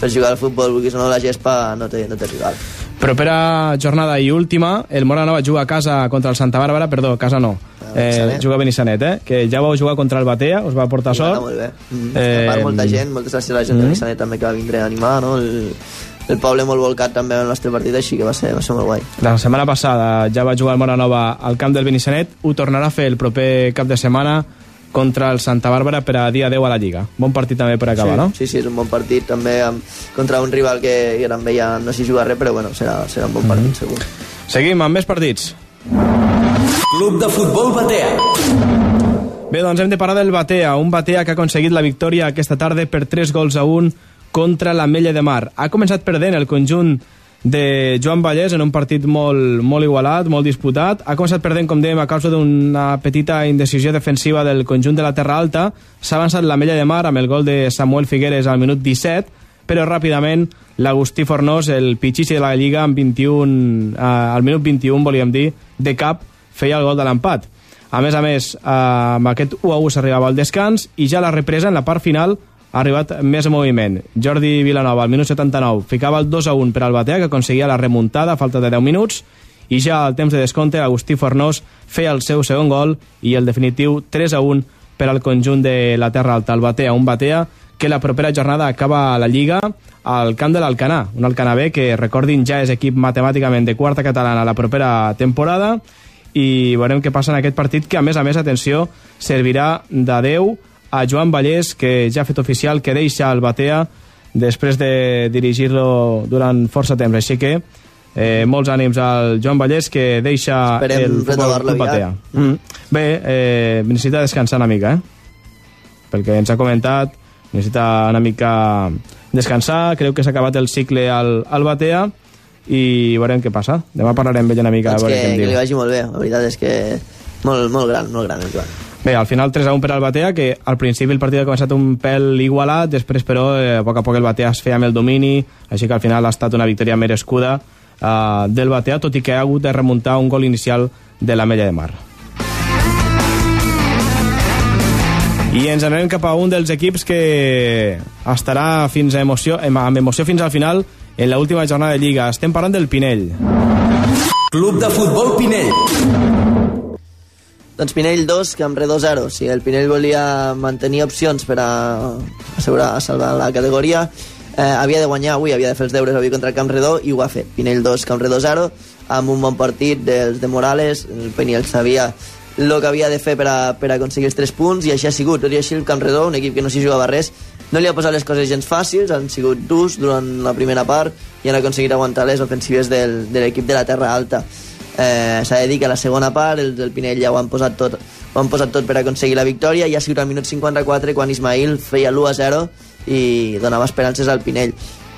per jugar al futbol, vulguis o no, la gespa no té, no té rival. Propera jornada i última, el Mora Nova juga a casa contra el Santa Bàrbara, perdó, casa no, eh, Benissanet. juga a Benissanet, eh? que ja vau jugar contra el Batea, us va portar I va sort. molt bé. Mm. Eh, a part, molta gent, moltes gràcies a la gent mm. de Missanet també que va vindre a animar, no? El, el poble molt volcat també en el nostre partit, així que va ser, va ser molt guai. La setmana passada ja va jugar el Mora Nova al camp del Benissanet, ho tornarà a fer el proper cap de setmana contra el Santa Bàrbara per a dia 10 a la Lliga. Bon partit també per acabar, sí, no? Sí, sí, és un bon partit també amb, contra un rival que també ja no s'hi juga res, però bueno, serà, serà un bon Mhm. partit, segur. Seguim amb més partits. Club de Futbol Batea. Bé, doncs hem de parlar del Batea, un Batea que ha aconseguit la victòria aquesta tarda per 3 gols a 1 contra la Mella de Mar. Ha començat perdent el conjunt de Joan Vallès en un partit molt, molt igualat, molt disputat. Ha començat perdent, com dèiem, a causa d'una petita indecisió defensiva del conjunt de la Terra Alta. S'ha avançat la Mella de Mar amb el gol de Samuel Figueres al minut 17, però ràpidament l'Agustí Fornós, el pitxitxi de la Lliga, amb 21, eh, al minut 21, volíem dir, de cap, feia el gol de l'empat. A més a més, eh, amb aquest 1 a 1 s'arribava al descans i ja la represa en la part final ha arribat més moviment. Jordi Vilanova, al minut 79, ficava el 2 a 1 per al Batea, que aconseguia la remuntada a falta de 10 minuts, i ja al temps de descompte, Agustí Fornós feia el seu segon gol i el definitiu 3 a 1 per al conjunt de la Terra Alta, el Batea, un Batea que la propera jornada acaba a la Lliga al camp de l'Alcanà, un Alcanà B que, recordin, ja és equip matemàticament de quarta catalana la propera temporada. I veurem què passa en aquest partit que, a més a més, atenció, servirà d'adeu a Joan Vallès, que ja ha fet oficial que deixa el Batea després de dirigir-lo durant força temps. Així que eh, molts ànims al Joan Vallès, que deixa Esperem el futbol Club Batea. Mm. Bé, eh, necessita descansar una mica, eh? Pel que ens ha comentat, necessita una mica descansar, creu que s'ha acabat el cicle al, al Batea i veurem què passa. Demà parlarem amb ell una mica Doncs a veure que, què que li vagi molt bé, la veritat és que molt, molt gran, molt gran el Joan. Bé, al final 3 a 1 per al Batea, que al principi el partit ha començat un pèl igualat, després però eh, a poc a poc el Batea es feia amb el domini, així que al final ha estat una victòria merescuda eh, del Batea, tot i que ha hagut de remuntar un gol inicial de la Mella de Mar. I ens anem cap a un dels equips que estarà fins a emoció, amb amb emoció fins al final en l'última jornada de Lliga. Estem parlant del Pinell. Club de Futbol Pinell. Doncs Pinell 2, Camredó 0. Si el Pinell volia mantenir opcions per a assegurar a salvar la categoria, eh, havia de guanyar avui, havia de fer els deures avui contra el Campredó i ho ha fet. Pinell 2, Campredó 0, amb un bon partit dels de Morales. El Pinell sabia el que havia de fer per, a, per a aconseguir els 3 punts i així ha sigut. Tot i així el Campredó, un equip que no s'hi jugava res, no li ha posat les coses gens fàcils, han sigut durs durant la primera part i han aconseguit aguantar les ofensives del, de l'equip de la Terra Alta. Eh, S'ha de dir que a la segona part els del Pinell ja ho han posat tot, ho han posat tot per aconseguir la victòria i ha sigut al minut 54 quan Ismail feia l'1 a 0 i donava esperances al Pinell.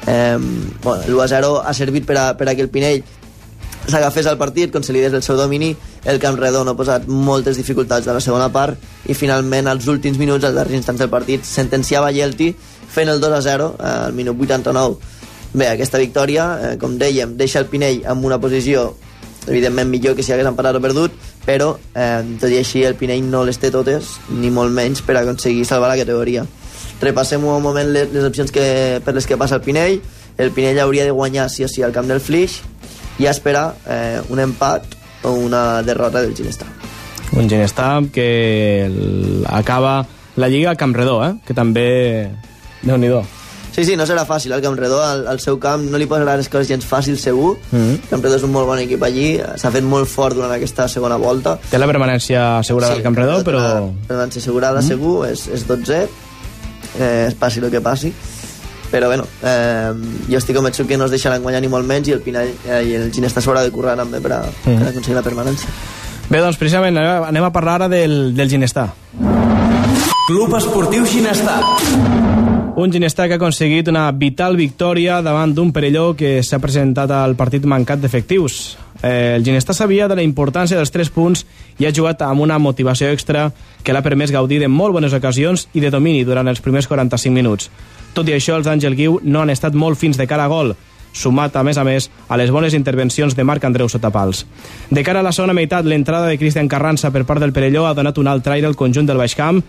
Eh, bueno, l'1 a 0 ha servit per a, per a que el Pinell s'agafés al partit, consolidés el seu domini, el Camp Redó no ha posat moltes dificultats a la segona part i finalment als últims minuts, als darrers instants del partit, sentenciava Yelti fent el 2 a 0 eh, al minut 89. Bé, aquesta victòria, eh, com dèiem, deixa el Pinell amb una posició evidentment millor que si hagués empatat o perdut, però eh, tot i així el Pinell no les té totes, ni molt menys per aconseguir salvar la categoria. Repassem un moment les, les opcions que, per les que passa el Pinell. El Pinell hauria de guanyar sí o sí al camp del Flix i esperar eh, un empat o una derrota del Ginestà. Un Ginestar que acaba la Lliga a Campredó, eh? que també... déu nhi Sí, sí, no serà fàcil, el Campredó al, al seu camp no li posarà les coses gens fàcils segur. Mm -hmm. Campredó és un molt bon equip allí, s'ha fet molt fort durant aquesta segona volta. Té la permanència assegurada al Campredó, però... Per ser assegurada, Mm. segur, és, és 12, eh, es passi el que passi. Però bueno, eh, jo estic convençut que no es deixaran guanyar ni molt menys i el Pinell eh, i el Ginestà s'haurà de currar també per, a, Mm. per aconseguir la permanència. Bé, doncs precisament anem a- parlar ara del, del Ginestar. Club Esportiu Ginestar. Un Ginestar que ha aconseguit una vital victòria davant d'un Perelló que s'ha presentat al partit mancat d'efectius. Eh, el Ginestar sabia de la importància dels 3 punts i ha jugat amb una motivació extra que l'ha permès gaudir de molt bones ocasions i de domini durant els primers 45 minuts. Tot i això, els d'Àngel Guiu no han estat molt fins de cara a gol, sumat, a més a més, a les bones intervencions de Marc Andreu Sotapals. De cara a la segona meitat, l'entrada de Cristian Carranza per part del Perelló ha donat un alt aire al conjunt del Baix Camp,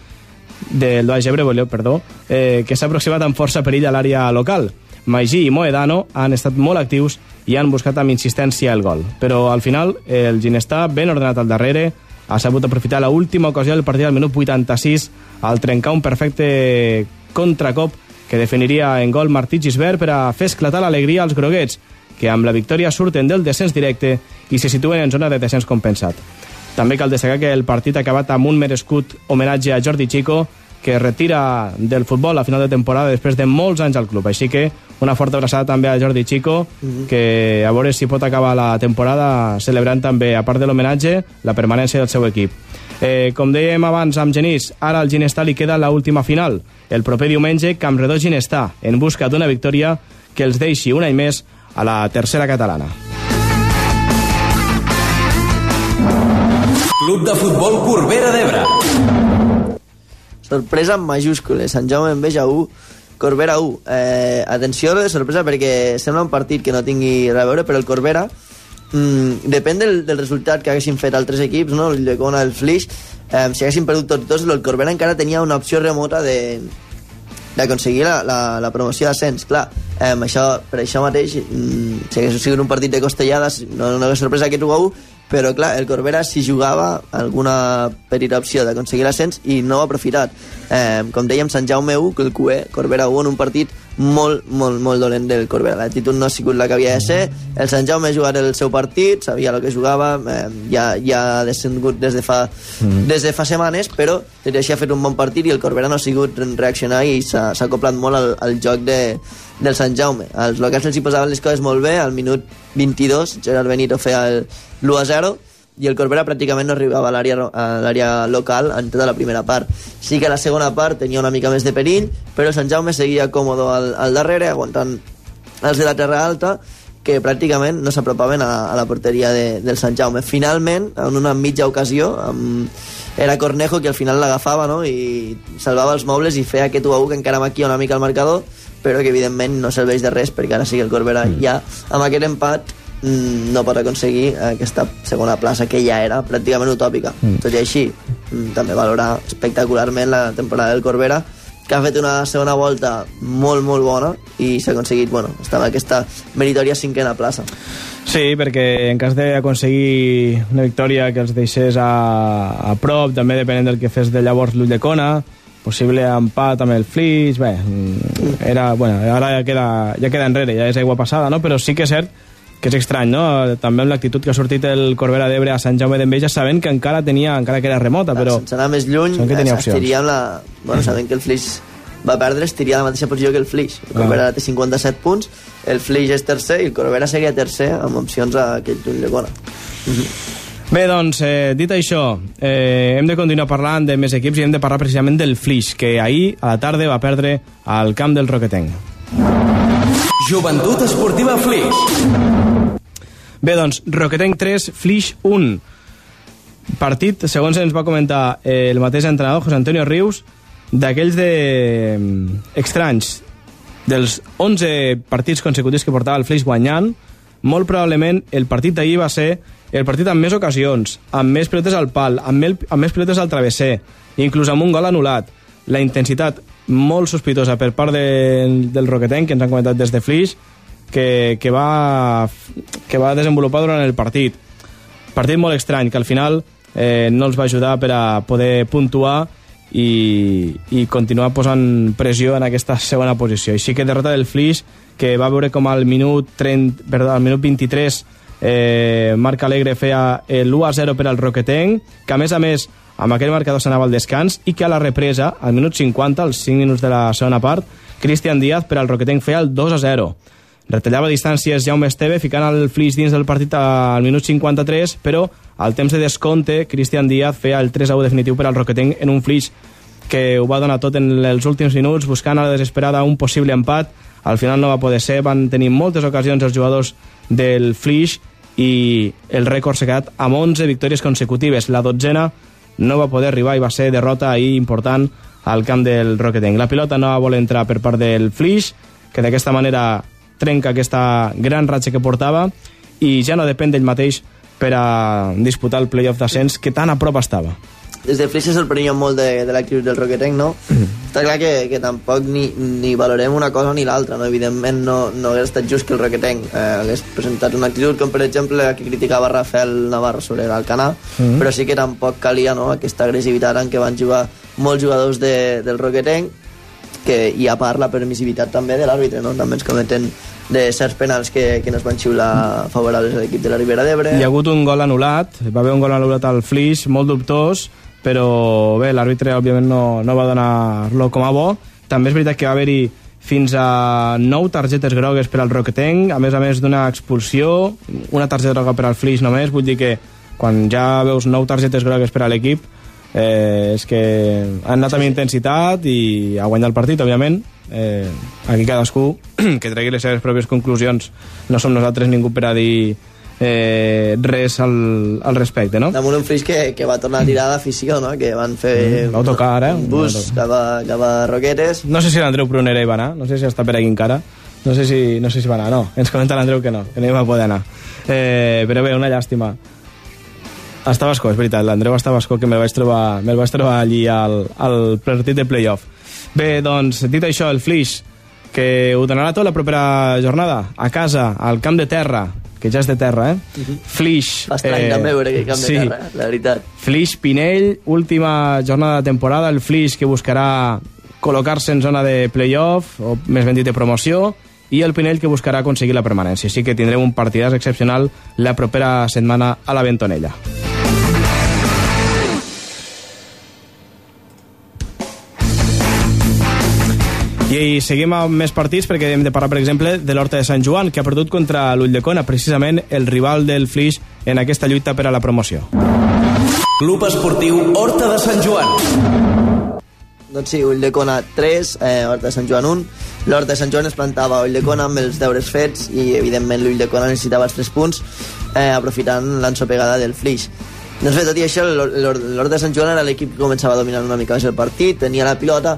del Baix Ebre, voleu, perdó, eh, que s'ha aproximat amb força perill a l'àrea local. Magí i Moedano han estat molt actius i han buscat amb insistència el gol. Però al final el Ginestar, ben ordenat al darrere, ha sabut aprofitar l'última ocasió del partit al minut 86 al trencar un perfecte contracop que definiria en gol Martí Gisbert per a fer esclatar l'alegria als groguets, que amb la victòria surten del descens directe i se situen en zona de descens compensat. També cal destacar que el partit ha acabat amb un merescut homenatge a Jordi Chico, que retira del futbol a final de temporada després de molts anys al club. Així que una forta abraçada també a Jordi Chico, que a veure si pot acabar la temporada celebrant també, a part de l'homenatge, la permanència del seu equip. Eh, com dèiem abans amb Genís, ara al Ginestar li queda la última final. El proper diumenge, Campredó Ginestar, en busca d'una victòria que els deixi un any més a la tercera catalana. Club de Futbol Corbera d'Ebre. Sorpresa en majúscules. Sant Jaume Enveja 1, Corbera 1. Eh, atenció de sorpresa perquè sembla un partit que no tingui res a veure, però el Corbera, mm, depèn del, del resultat que haguessin fet altres equips, no? el Llecona, el Flix, eh, si haguessin perdut tots dos, el Corbera encara tenia una opció remota de d'aconseguir la, la, la promoció d'ascens, clar, eh, això, per això mateix, mm, si hagués sigut un partit de costellades, no, no hagués sorpresa aquest 1 a 1, però clar, el Corbera s'hi jugava alguna petita opció d'aconseguir l'ascens i no ho ha aprofitat. Eh, com dèiem, Sant Jaume 1, que el QE, Corbera 1 en un partit molt, molt, molt dolent del Corbera. L'actitud no ha sigut la que havia de ser. El Sant Jaume ha jugat el seu partit, sabia el que jugava, eh, ja, ja ha descengut des de fa, mm. des de fa setmanes, però tot i així ha fet un bon partit i el Corbera no ha sigut reaccionar i s'ha acoplat molt al, al joc de, del Sant Jaume. Els locals els hi posaven les coses molt bé, al minut 22 Gerard Benito feia el l'1 0 i el Corbera pràcticament no arribava a l'àrea local en tota la primera part. Sí que la segona part tenia una mica més de perill, però el Sant Jaume seguia còmodo al, al darrere, aguantant els de la Terra Alta, que pràcticament no s'apropaven a, a la porteria de, del Sant Jaume. Finalment, en una mitja ocasió, amb, era Cornejo que al final l'agafava no? i salvava els mobles i feia aquest 1 1 que encara maquia una mica el marcador, però que evidentment no serveix de res perquè ara sí que el Corbera mm. ja amb aquest empat mm, no pot aconseguir aquesta segona plaça que ja era pràcticament utòpica. Mm. Tot i així, mm, també valorar espectacularment la temporada del Corbera, que ha fet una segona volta molt, molt bona i s'ha aconseguit, bueno, estar en aquesta meritòria cinquena plaça. Sí, perquè en cas d'aconseguir una victòria que els deixés a, a prop, també depenent del que fes de llavors l'Ulldecona, possible empat amb el Flix, bé, mm, era, bueno, ara ja queda, ja queda enrere, ja és aigua passada, no? però sí que és cert que és estrany, no? També amb l'actitud que ha sortit el Corbera d'Ebre a Sant Jaume d'Enveja, sabent que encara tenia, encara que era remota, però... Sense anar més lluny, que tenia opcions. la... Bueno, sabent que el Flix va perdre, estiria a la mateixa posició que el Flix. El Corbera ah. té 57 punts, el Flix és tercer i el Corbera seguia tercer amb opcions a aquest lluny de bona. Bé, doncs, eh, dit això, eh, hem de continuar parlant de més equips i hem de parlar precisament del Flix, que ahir a la tarda va perdre al camp del Roquetenc. Joventut Esportiva Flix. Bé, doncs, Roquetenc 3, Flix 1. Partit, segons ens va comentar eh, el mateix entrenador, José Antonio Rius, d'aquells de... Mm, estranys, dels 11 partits consecutius que portava el Flix guanyant, molt probablement el partit d'ahir va ser el partit amb més ocasions, amb més pilotes al pal, amb, mel, amb més pilotes al travesser, inclús amb un gol anul·lat. La intensitat molt sospitosa per part de, del Roquetenc, que ens han comentat des de Flix, que, que, va, que va desenvolupar durant el partit. Partit molt estrany, que al final eh, no els va ajudar per a poder puntuar i, i continuar posant pressió en aquesta segona posició. Així que derrota del Flix, que va veure com al minut, 30, perdó, al minut 23 eh, Marc Alegre feia l'1-0 per al Roquetenc, que a més a més amb aquell marcador s'anava al descans i que a la represa, al minut 50, als 5 minuts de la segona part, Cristian Díaz per al Roquetenc feia el 2-0. Retallava distàncies Jaume Esteve, ficant el Flix dins del partit al minut 53, però al temps de descompte, Cristian Díaz feia el 3-1 definitiu per al Roquetenc en un Flix que ho va donar tot en els últims minuts, buscant a la desesperada un possible empat. Al final no va poder ser, van tenir moltes ocasions els jugadors del Flix i el rècord s'ha quedat amb 11 victòries consecutives. La dotzena no va poder arribar i va ser derrota ahir important al camp del Roquetenc. La pilota no voler entrar per part del Flix, que d'aquesta manera trenca aquesta gran ratxa que portava i ja no depèn d'ell mateix per a disputar el playoff d'ascens que tan a prop estava des de Flix se sorprenia molt de, de l'actitud del Roquetenc, no? Mm. Està clar que, que tampoc ni, ni valorem una cosa ni l'altra, no? Evidentment no, no hauria estat just que el Roquetenc eh, hagués presentat una actitud com, per exemple, la que criticava Rafael Navarro sobre l'Alcanar, mm. però sí que tampoc calia no? aquesta agressivitat en què van jugar molts jugadors de, del Roquetenc que hi ha part la permissivitat també de l'àrbitre, no? També ens cometen de certs penals que, que no es van xiular favorables a l'equip de la Ribera d'Ebre. Hi ha hagut un gol anul·lat, va haver un gol anul·lat al Flix, molt dubtós, però bé, l'àrbitre òbviament no, no va donar-lo com a bo. També és veritat que va haver-hi fins a 9 targetes grogues per al Roquetenc, a més a més d'una expulsió, una targeta groga per al Flix només, vull dir que quan ja veus 9 targetes grogues per a l'equip, eh, és que han anat amb intensitat i a guanyar el partit, òbviament, eh, aquí cadascú que tregui les seves pròpies conclusions. No som nosaltres ningú per a dir eh, res al, al respecte, no? Damunt un Flix que, que va tornar a tirar d'afició, no? Que van fer Mm, vau tocar ara, un bus cap a, cap a Roquetes. No sé si l'Andreu Prunera hi va anar, no sé si està per aquí encara. No sé si, no sé si va anar, no. Ens comenta l'Andreu que no, que no hi va poder anar. Eh, però bé, una llàstima. Estava a Escó, és veritat, l'Andreu estava a Escó, que me'l vaig trobar, me vaig trobar allí al, al partit de playoff. Bé, doncs, dit això, el Flix, que ho donarà tot la propera jornada, a casa, al camp de terra, que ja és de terra, eh? Flix... Fa estrany eh, també veure que camp de terra, la veritat. Flix Pinell, última jornada de temporada, el Flix que buscarà col·locar-se en zona de playoff, o més ben dit de promoció, i el Pinell que buscarà aconseguir la permanència. Així que tindrem un partidàs excepcional la propera setmana a la Ventonella. I seguim amb més partits perquè hem de parlar, per exemple, de l'Horta de Sant Joan, que ha perdut contra l'Ulldecona, precisament el rival del Flix en aquesta lluita per a la promoció. Club Esportiu Horta de Sant Joan. Doncs sí, Ulldecona 3, eh, Horta de Sant Joan 1. L'Horta de Sant Joan es plantava a Ulldecona amb els deures fets i, evidentment, l'Ulldecona necessitava els 3 punts, eh, aprofitant l'ensopegada del Flix. Doncs bé, tot i això, l'Horta de Sant Joan era l'equip que començava a dominar una mica més el partit, tenia la pilota,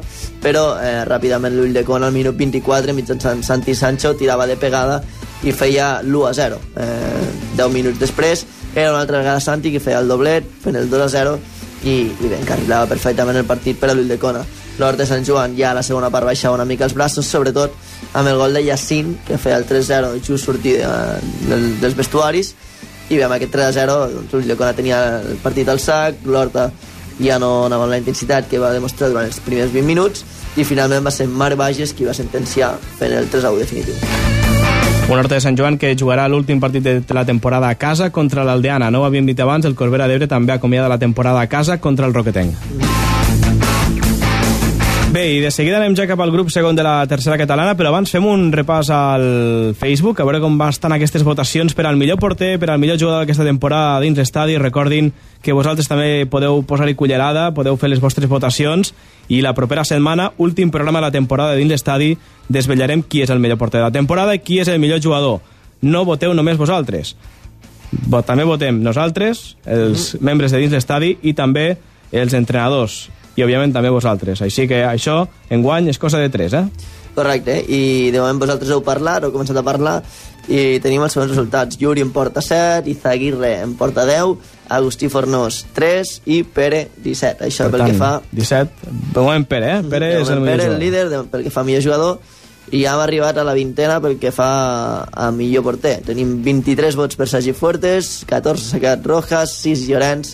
però eh, ràpidament l'Ulldecona al minut 24, mitjançant Santi Sancho, tirava de pegada i feia l'1 a 0. Eh, 10 minuts després, era una altra vegada Santi que feia el doblet, fent el 2 a 0, i, i bé, encarrilava perfectament el partit per a l'Ulldecona. L'Horta de Sant Joan ja a la segona part baixava una mica els braços, sobretot amb el gol de Yacine, que feia el 3-0 just sortir de, de, dels vestuaris, i bé, amb aquest 3-0 doncs, l'Ulldecona tenia el partit al sac, l'Horta ja no anava amb la intensitat que va demostrar durant els primers 20 minuts, i finalment va ser Marc Bages qui va sentenciar fent el 3-1 definitiu. Un Horta de Sant Joan que jugarà l'últim partit de la temporada a casa contra l'Aldeana. No ho havíem dit abans, el Corbera d'Ebre també acomiada la temporada a casa contra el Roquetenc. Bé, i de seguida anem ja cap al grup segon de la tercera catalana, però abans fem un repàs al Facebook, a veure com estan aquestes votacions per al millor porter, per al millor jugador d'aquesta temporada dins l'estadi. Recordin que vosaltres també podeu posar-hi cullerada, podeu fer les vostres votacions, i la propera setmana, últim programa de la temporada dins l'estadi, desvetllarem qui és el millor porter de la temporada i qui és el millor jugador. No voteu només vosaltres. També votem nosaltres, els membres de dins l'estadi, i també els entrenadors i òbviament també vosaltres. Així que això, enguany, és cosa de tres, eh? Correcte, i de moment vosaltres heu parlat, heu començat a parlar, i tenim els següents resultats. Yuri en porta 7, Izaguirre en porta 10, Agustí Fornós 3 i Pere 17. Això Per pel que tant, fa... 17. De moment Pere, eh? Pere és el millor Pere, el líder, de, pel que fa millor jugador, i ja hem arribat a la vintena pel que fa a millor porter. Tenim 23 vots per Sergi Fuertes, 14 Secat Rojas, 6 Llorenç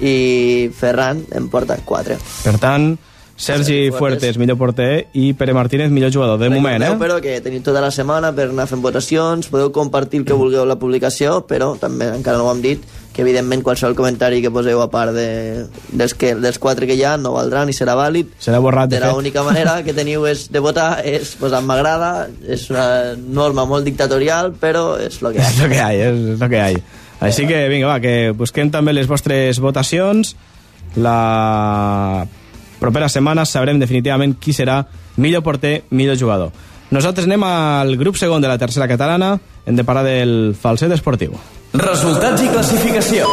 i Ferran en porta 4. Per tant, Sergi Fuertes. Fuertes, millor porter, i Pere Martínez, millor jugador. De moment, eh? però que teniu tota la setmana per anar fent votacions, podeu compartir el que vulgueu la publicació, però també encara no ho hem dit, que evidentment qualsevol comentari que poseu a part de, dels, que, dels quatre que hi ha no valdrà ni serà vàlid. Serà borrat, de De l'única manera que teniu és de votar és posar m'agrada, és una norma molt dictatorial, però és el que hi ha. És lo que hay, és lo que hay. Així que, vinga, va, que busquem també les vostres votacions. La propera setmana sabrem definitivament qui serà millor porter, millor jugador. Nosaltres anem al grup segon de la tercera catalana, hem de parlar del falset esportiu. Resultats i classificació.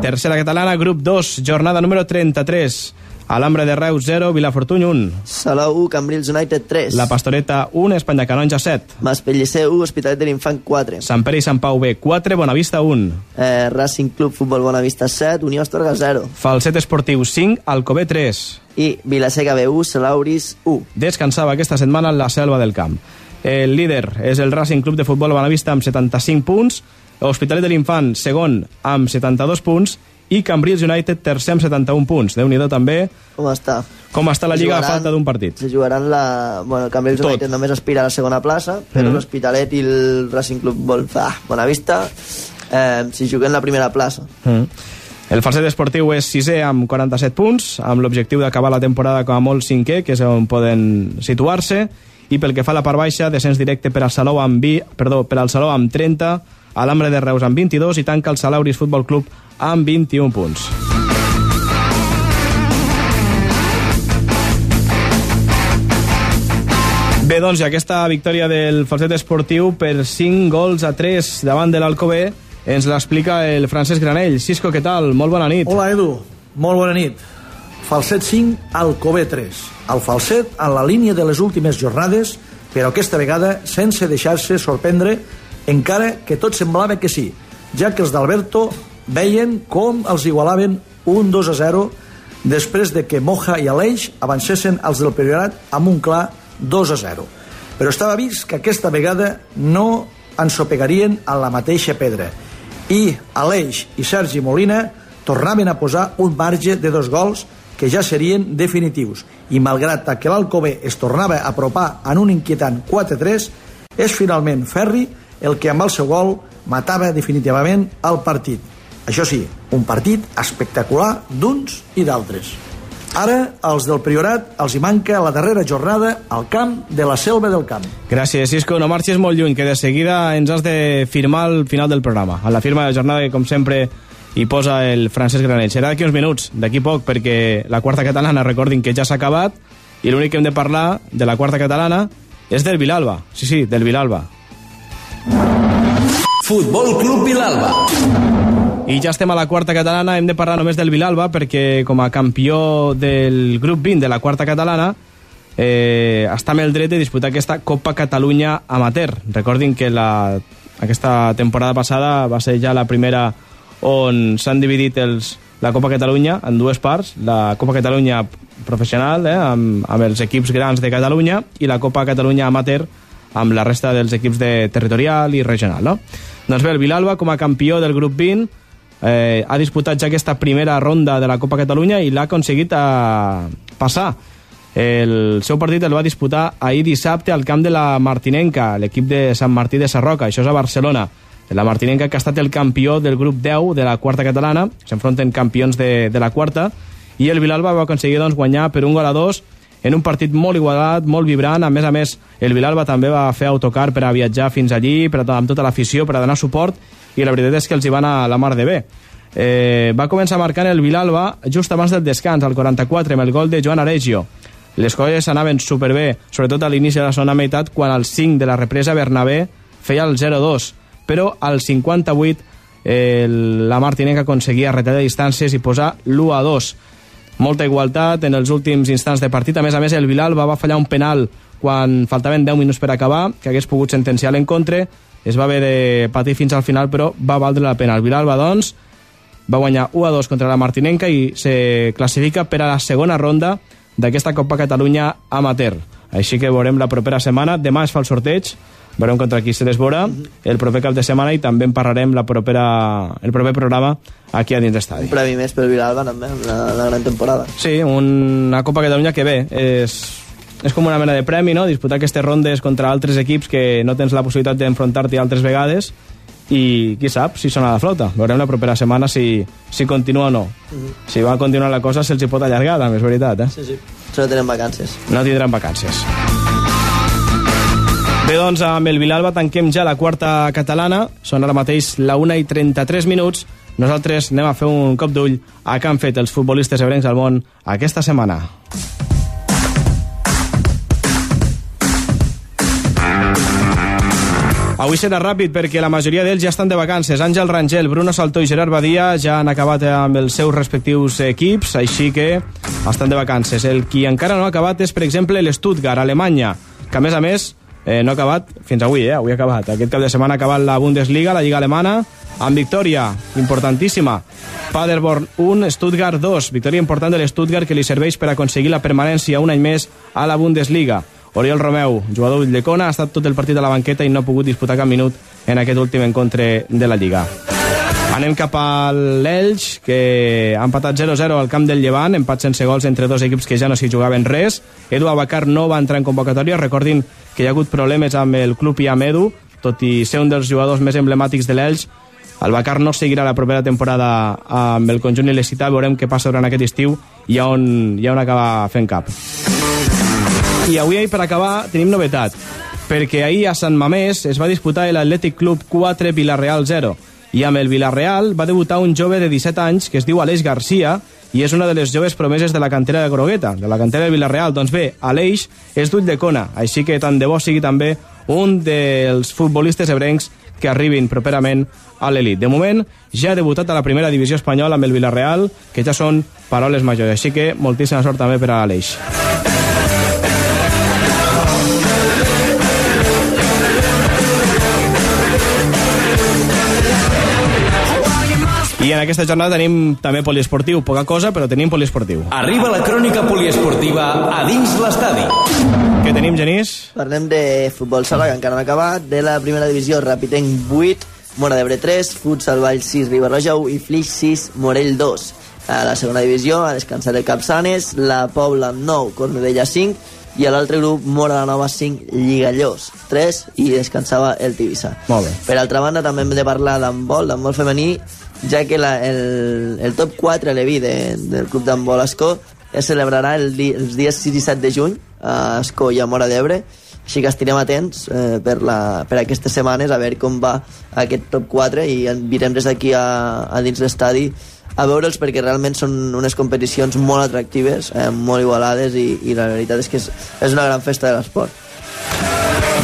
Tercera catalana, grup 2, jornada número 33. Alambre de Reus 0, Vilafortuny 1. Salou 1, Cambrils United 3. La Pastoreta 1, Espanya Canonja 7. Maspellicer 1, Hospitalet de l'Infant 4. Sant Pere i Sant Pau B 4, Bonavista 1. Eh, Racing Club Futbol Bonavista 7, Unió Astorga 0. Falset esportiu 5, Alcobé 3. I Vilaseca B1, Salauris 1. Descansava aquesta setmana en la selva del camp. El líder és el Racing Club de Futbol Bonavista amb 75 punts, Hospitalet de l'Infant segon amb 72 punts i Cambrils United tercer amb 71 punts. déu nhi també Com està? com està la Lliga a Jugaran- falta d'un partit. Se jugaran la... Bueno, el Cambrils Tot. United només aspira a la segona plaça, però Mhm. l'Hospitalet i el Racing Club Vol... ah, Bonavista eh, si juguen la primera plaça. Mm. El falset esportiu és sisè amb 47 punts, amb l'objectiu d'acabar la temporada com a molt cinquè, que és on poden situar-se, i pel que fa a la part baixa, descens directe per al Salou amb, vi, perdó, per al Salou amb 30, Alambre de Reus amb 22 i tanca el Salauris Futbol Club amb 21 punts. Bé, doncs, i aquesta victòria del Falset Esportiu per 5 gols a 3 davant de l'Alcobé ens l'explica el Francesc Granell. Cisco, què tal? Molt bona nit. Hola, Edu. Molt bona nit. Falset 5, Alcobé 3. El Falset en la línia de les últimes jornades, però aquesta vegada sense deixar-se sorprendre, encara que tot semblava que sí, ja que els d'Alberto veien com els igualaven un 2 a 0 després de que Moja i Aleix avancessin els del Priorat amb un clar 2 a 0. Però estava vist que aquesta vegada no ensopegarien a la mateixa pedra i Aleix i Sergi Molina tornaven a posar un marge de dos gols que ja serien definitius i malgrat que l'Alcobé es tornava a apropar en un inquietant 4-3 és finalment Ferri el que amb el seu gol matava definitivament el partit. Això sí, un partit espectacular d'uns i d'altres. Ara, als del Priorat els hi manca la darrera jornada al camp de la Selva del Camp. Gràcies, Cisco. No marxis molt lluny, que de seguida ens has de firmar al final del programa. A la firma de la jornada que, com sempre, hi posa el Francesc Granell. Serà d'aquí uns minuts, d'aquí poc, perquè la quarta catalana, recordin que ja s'ha acabat, i l'únic que hem de parlar de la quarta catalana és del Vilalba. Sí, sí, del Vilalba. Futbol Club Vilalba. I ja estem a la quarta catalana, hem de parlar només del Vilalba perquè com a campió del grup 20 de la quarta catalana eh, està amb el dret de disputar aquesta Copa Catalunya Amateur. Recordin que la, aquesta temporada passada va ser ja la primera on s'han dividit els, la Copa Catalunya en dues parts, la Copa Catalunya professional, eh, amb, amb els equips grans de Catalunya, i la Copa Catalunya Amateur amb la resta dels equips de territorial i regional. No? Doncs bé, el Vilalba, com a campió del grup 20, eh, ha disputat ja aquesta primera ronda de la Copa Catalunya i l'ha aconseguit a passar. El seu partit el va disputar ahir dissabte al camp de la Martinenca, l'equip de Sant Martí de Sarroca, això és a Barcelona. La Martinenca, que ha estat el campió del grup 10 de la quarta catalana, s'enfronten campions de, de la quarta, i el Vilalba va aconseguir doncs, guanyar per un gol a dos en un partit molt igualat, molt vibrant. A més a més, el Vilalba també va fer autocar per a viatjar fins allí, per a, amb tota l'afició, per a donar suport, i la veritat és que els hi va anar la mar de bé. Eh, va començar marcant el Vilalba just abans del descans, al 44, amb el gol de Joan Aregio. Les coses anaven superbé, sobretot a l'inici de la segona meitat, quan al 5 de la represa Bernabé feia el 0-2, però al 58 eh, la Martinenca aconseguia retallar distàncies i posar l'1-2 molta igualtat en els últims instants de partit. A més a més, el Vilalba va fallar un penal quan faltaven 10 minuts per acabar, que hagués pogut sentenciar l'encontre. Es va haver de patir fins al final, però va valdre la pena. El Vilalba, doncs, va guanyar 1 a 2 contra la Martinenca i se classifica per a la segona ronda d'aquesta Copa Catalunya amateur. Així que veurem la propera setmana. Demà es fa el sorteig, veurem contra qui se desvora el proper cap de setmana i també en parlarem la propera, el proper programa aquí a dins d'estadi. Un premi més pel Vilalba, també, amb la, la gran temporada. Sí, una Copa Catalunya que bé, és, és com una mena de premi, no? Disputar aquestes rondes contra altres equips que no tens la possibilitat d'enfrontar-t'hi altres vegades i qui sap si sona la flauta. Veurem la propera setmana si, si continua o no. Uh -huh. Si va continuar la cosa se'ls hi pot allargar, també és veritat, eh? Sí, sí. No tenen vacances. No tindran vacances. Bé, doncs, amb el Vilalba tanquem ja la quarta catalana. Són ara mateix la 1 i 33 minuts. Nosaltres anem a fer un cop d'ull a què han fet els futbolistes ebrencs al món aquesta setmana. Avui serà ràpid perquè la majoria d'ells ja estan de vacances. Àngel Rangel, Bruno Saltó i Gerard Badia ja han acabat amb els seus respectius equips, així que estan de vacances. El qui encara no ha acabat és, per exemple, l'Stuttgart, Alemanya, que a més a més eh, no ha acabat fins avui, eh? avui ha acabat. Aquest cap de setmana ha acabat la Bundesliga, la Lliga Alemana, amb victòria importantíssima. Paderborn 1, Stuttgart 2. Victòria important de l'Stuttgart que li serveix per aconseguir la permanència un any més a la Bundesliga. Oriol Romeu, jugador d'Ulldecona, ha estat tot el partit a la banqueta i no ha pogut disputar cap minut en aquest últim encontre de la Lliga. Anem cap a l'Elx, que ha empatat 0-0 al camp del Llevant, empat sense gols entre dos equips que ja no s'hi jugaven res. Edu Abacar no va entrar en convocatòria, recordin que hi ha hagut problemes amb el club i amb Edu, tot i ser un dels jugadors més emblemàtics de l'Elx, el Bacar no seguirà la propera temporada amb el conjunt il·licità, veurem què passa durant aquest estiu i on, i on acaba fent cap. I avui, per acabar, tenim novetat, perquè ahir a Sant Mamés es va disputar l'Atlètic Club 4 Villarreal 0, i amb el Villarreal va debutar un jove de 17 anys que es diu Aleix Garcia i és una de les joves promeses de la cantera de Grogueta, de la cantera de Villarreal. Doncs bé, Aleix és d'ull de cona, així que tant de bo sigui també un dels futbolistes ebrencs que arribin properament a l'elit. De moment, ja ha debutat a la primera divisió espanyola amb el Villarreal, que ja són paroles majors, així que moltíssima sort també per a Aleix. I en aquesta jornada tenim també poliesportiu, poca cosa, però tenim poliesportiu. Arriba la crònica poliesportiva a dins l'estadi. Què tenim, Genís? Parlem de futbol sala, que encara no ha acabat, de la primera divisió, Rapitenc 8, Mora d'Ebre 3, Futsal Vall 6, Ribarroja 1 i Flix 6, Morell 2. A la segona divisió ha descansat el Capçanes, la Pobla 9, Cornudella 5, i a l'altre grup Mora la Nova 5, Lligallós 3 i descansava el Tivissa. Molt bé. Per altra banda, també hem de parlar d'handbol, d'handbol femení, ja que la, el, el top 4 a l'Evi de, del club d'handbol Escó es celebrarà el di, els dies 6 i 7 de juny a Escó i a Mora d'Ebre, així que estirem atents eh, per, la, per aquestes setmanes a veure com va aquest top 4 i virem des d'aquí a, a dins l'estadi a veure'ls perquè realment són unes competicions molt atractives, eh, molt igualades i, i la veritat és que és, és una gran festa de l'esport.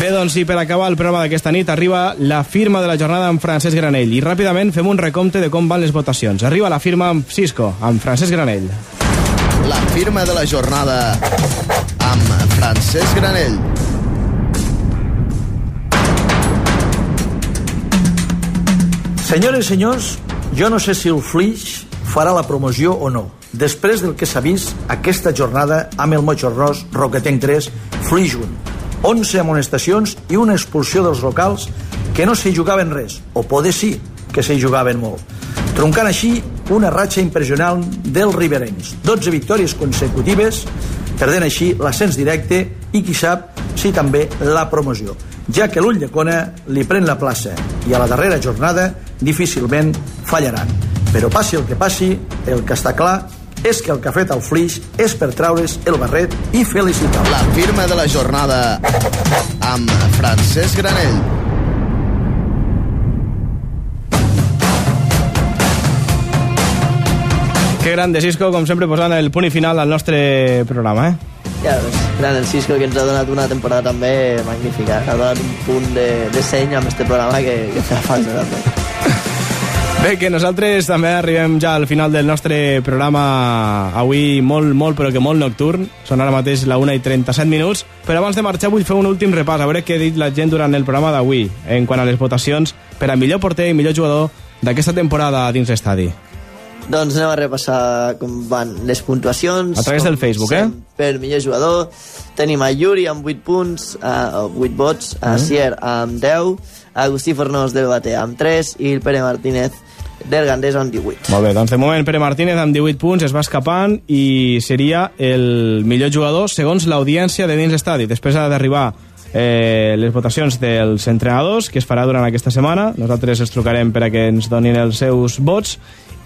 Bé, doncs, i per acabar el programa d'aquesta nit arriba la firma de la jornada amb Francesc Granell. I ràpidament fem un recompte de com van les votacions. Arriba la firma amb Cisco, amb Francesc Granell. La firma de la jornada amb Francesc Granell. Senyores i senyors, jo no sé si el Flix farà la promoció o no. Després del que s'ha vist aquesta jornada amb el Moixorrós, Roquetenc 3, Flix 1. 11 amonestacions i una expulsió dels locals que no s'hi jugaven res, o poder sí que s'hi jugaven molt. Troncant així una ratxa impressionant dels riberencs. 12 victòries consecutives, perdent així l'ascens directe i qui sap si també la promoció, ja que l'ull de Cona li pren la plaça i a la darrera jornada difícilment fallaran. Però passi el que passi, el que està clar és que el que ha fet el Flix és per traure's el barret i felicitar La firma de la jornada amb Francesc Granell. Que gran de Cisco, com sempre, posant el punt i final al nostre programa, eh? Ja, doncs, gran el Cisco que ens ha donat una temporada també magnífica. Ha donat un punt de, de seny amb este programa que, que fa falta també. Bé, que nosaltres també arribem ja al final del nostre programa avui molt, molt, però que molt nocturn. Són ara mateix la 1 i 37 minuts. Però abans de marxar vull fer un últim repàs, a veure què ha dit la gent durant el programa d'avui, en quant a les votacions per a millor porter i millor jugador d'aquesta temporada dins l'estadi. Doncs anem a repassar com van les puntuacions. A través del Facebook, eh? Per millor jugador tenim a Yuri amb 8 punts, uh, 8 vots, a Mhm. Sier amb 10, a Agustí Fornós del Bate amb 3 i el Pere Martínez del Gandés amb 18. Molt bé, doncs de moment Pere Martínez amb 18 punts es va escapant i seria el millor jugador segons l'audiència de dins l'estadi. Després ha d'arribar eh, les votacions dels entrenadors, que es farà durant aquesta setmana. Nosaltres els trucarem per a que ens donin els seus vots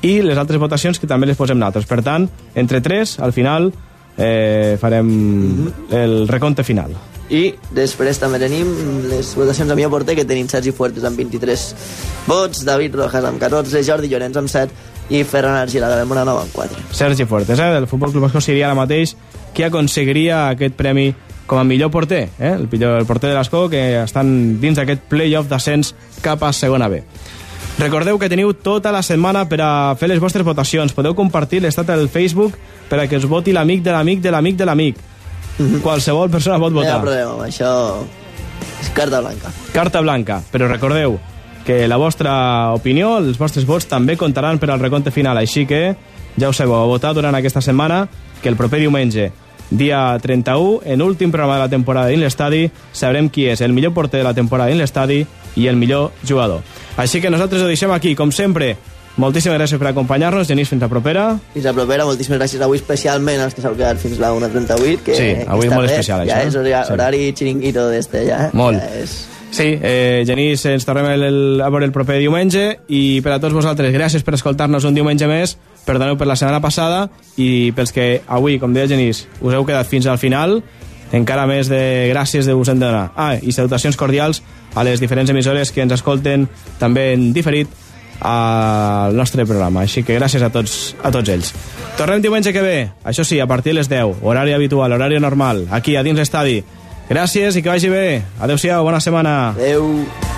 i les altres votacions que també les posem nosaltres. Per tant, entre tres, al final, eh, farem el recompte final. I després també tenim les votacions a millor porter, que tenim Sergi Fuertes amb 23 vots, David Rojas amb 14, Jordi Llorenç amb 7 i Ferran Argilaga del Moranova amb 4. Sergi Fuertes, eh, del Futbol Club Escó seria ara mateix qui aconseguiria aquest premi com a millor porter, eh? el, millor, el porter de l'Escó que estan dins d'aquest playoff d'ascens cap a segona B. Recordeu que teniu tota la setmana per a fer les vostres votacions. Podeu compartir l'estat al Facebook per a que us voti l'amic de l'amic de l'amic de l'amic. Qualsevol persona pot No hi ha votar. problema, això és carta blanca. Carta blanca, però recordeu que la vostra opinió, els vostres vots també comptaran per al recompte final, així que ja ho sabeu, a votar durant aquesta setmana que el proper diumenge, dia 31, en últim programa de la temporada dins l'estadi, sabrem qui és el millor porter de la temporada dins l'estadi i el millor jugador. Així que nosaltres ho deixem aquí, com sempre, moltíssimes gràcies per acompanyar-nos, Genís, fins la propera. Fins la propera, moltíssimes gràcies avui especialment als que s'heu quedat fins la 1.38. Que, Sí, que avui és molt bé. especial, ja això, és eh? horari, Sí. horari xiringuito d'este, ja. Molt. Ja és... Sí, eh, Genís, ens tornem el, el, a veure el proper diumenge i per a tots vosaltres, gràcies per escoltar-nos un diumenge més, perdoneu per la setmana passada i pels que avui, com deia Genís, us heu quedat fins al final, encara més de gràcies de us hem de donar. Ah, i salutacions cordials a les diferents emissores que ens escolten també en diferit al nostre programa. Així que gràcies a tots, a tots ells. Tornem diumenge que ve, això sí, a partir de les 10, horari habitual, horari normal, aquí a dins l'estadi. Gràcies i que vagi bé. Adéu-siau, bona setmana. Adéu.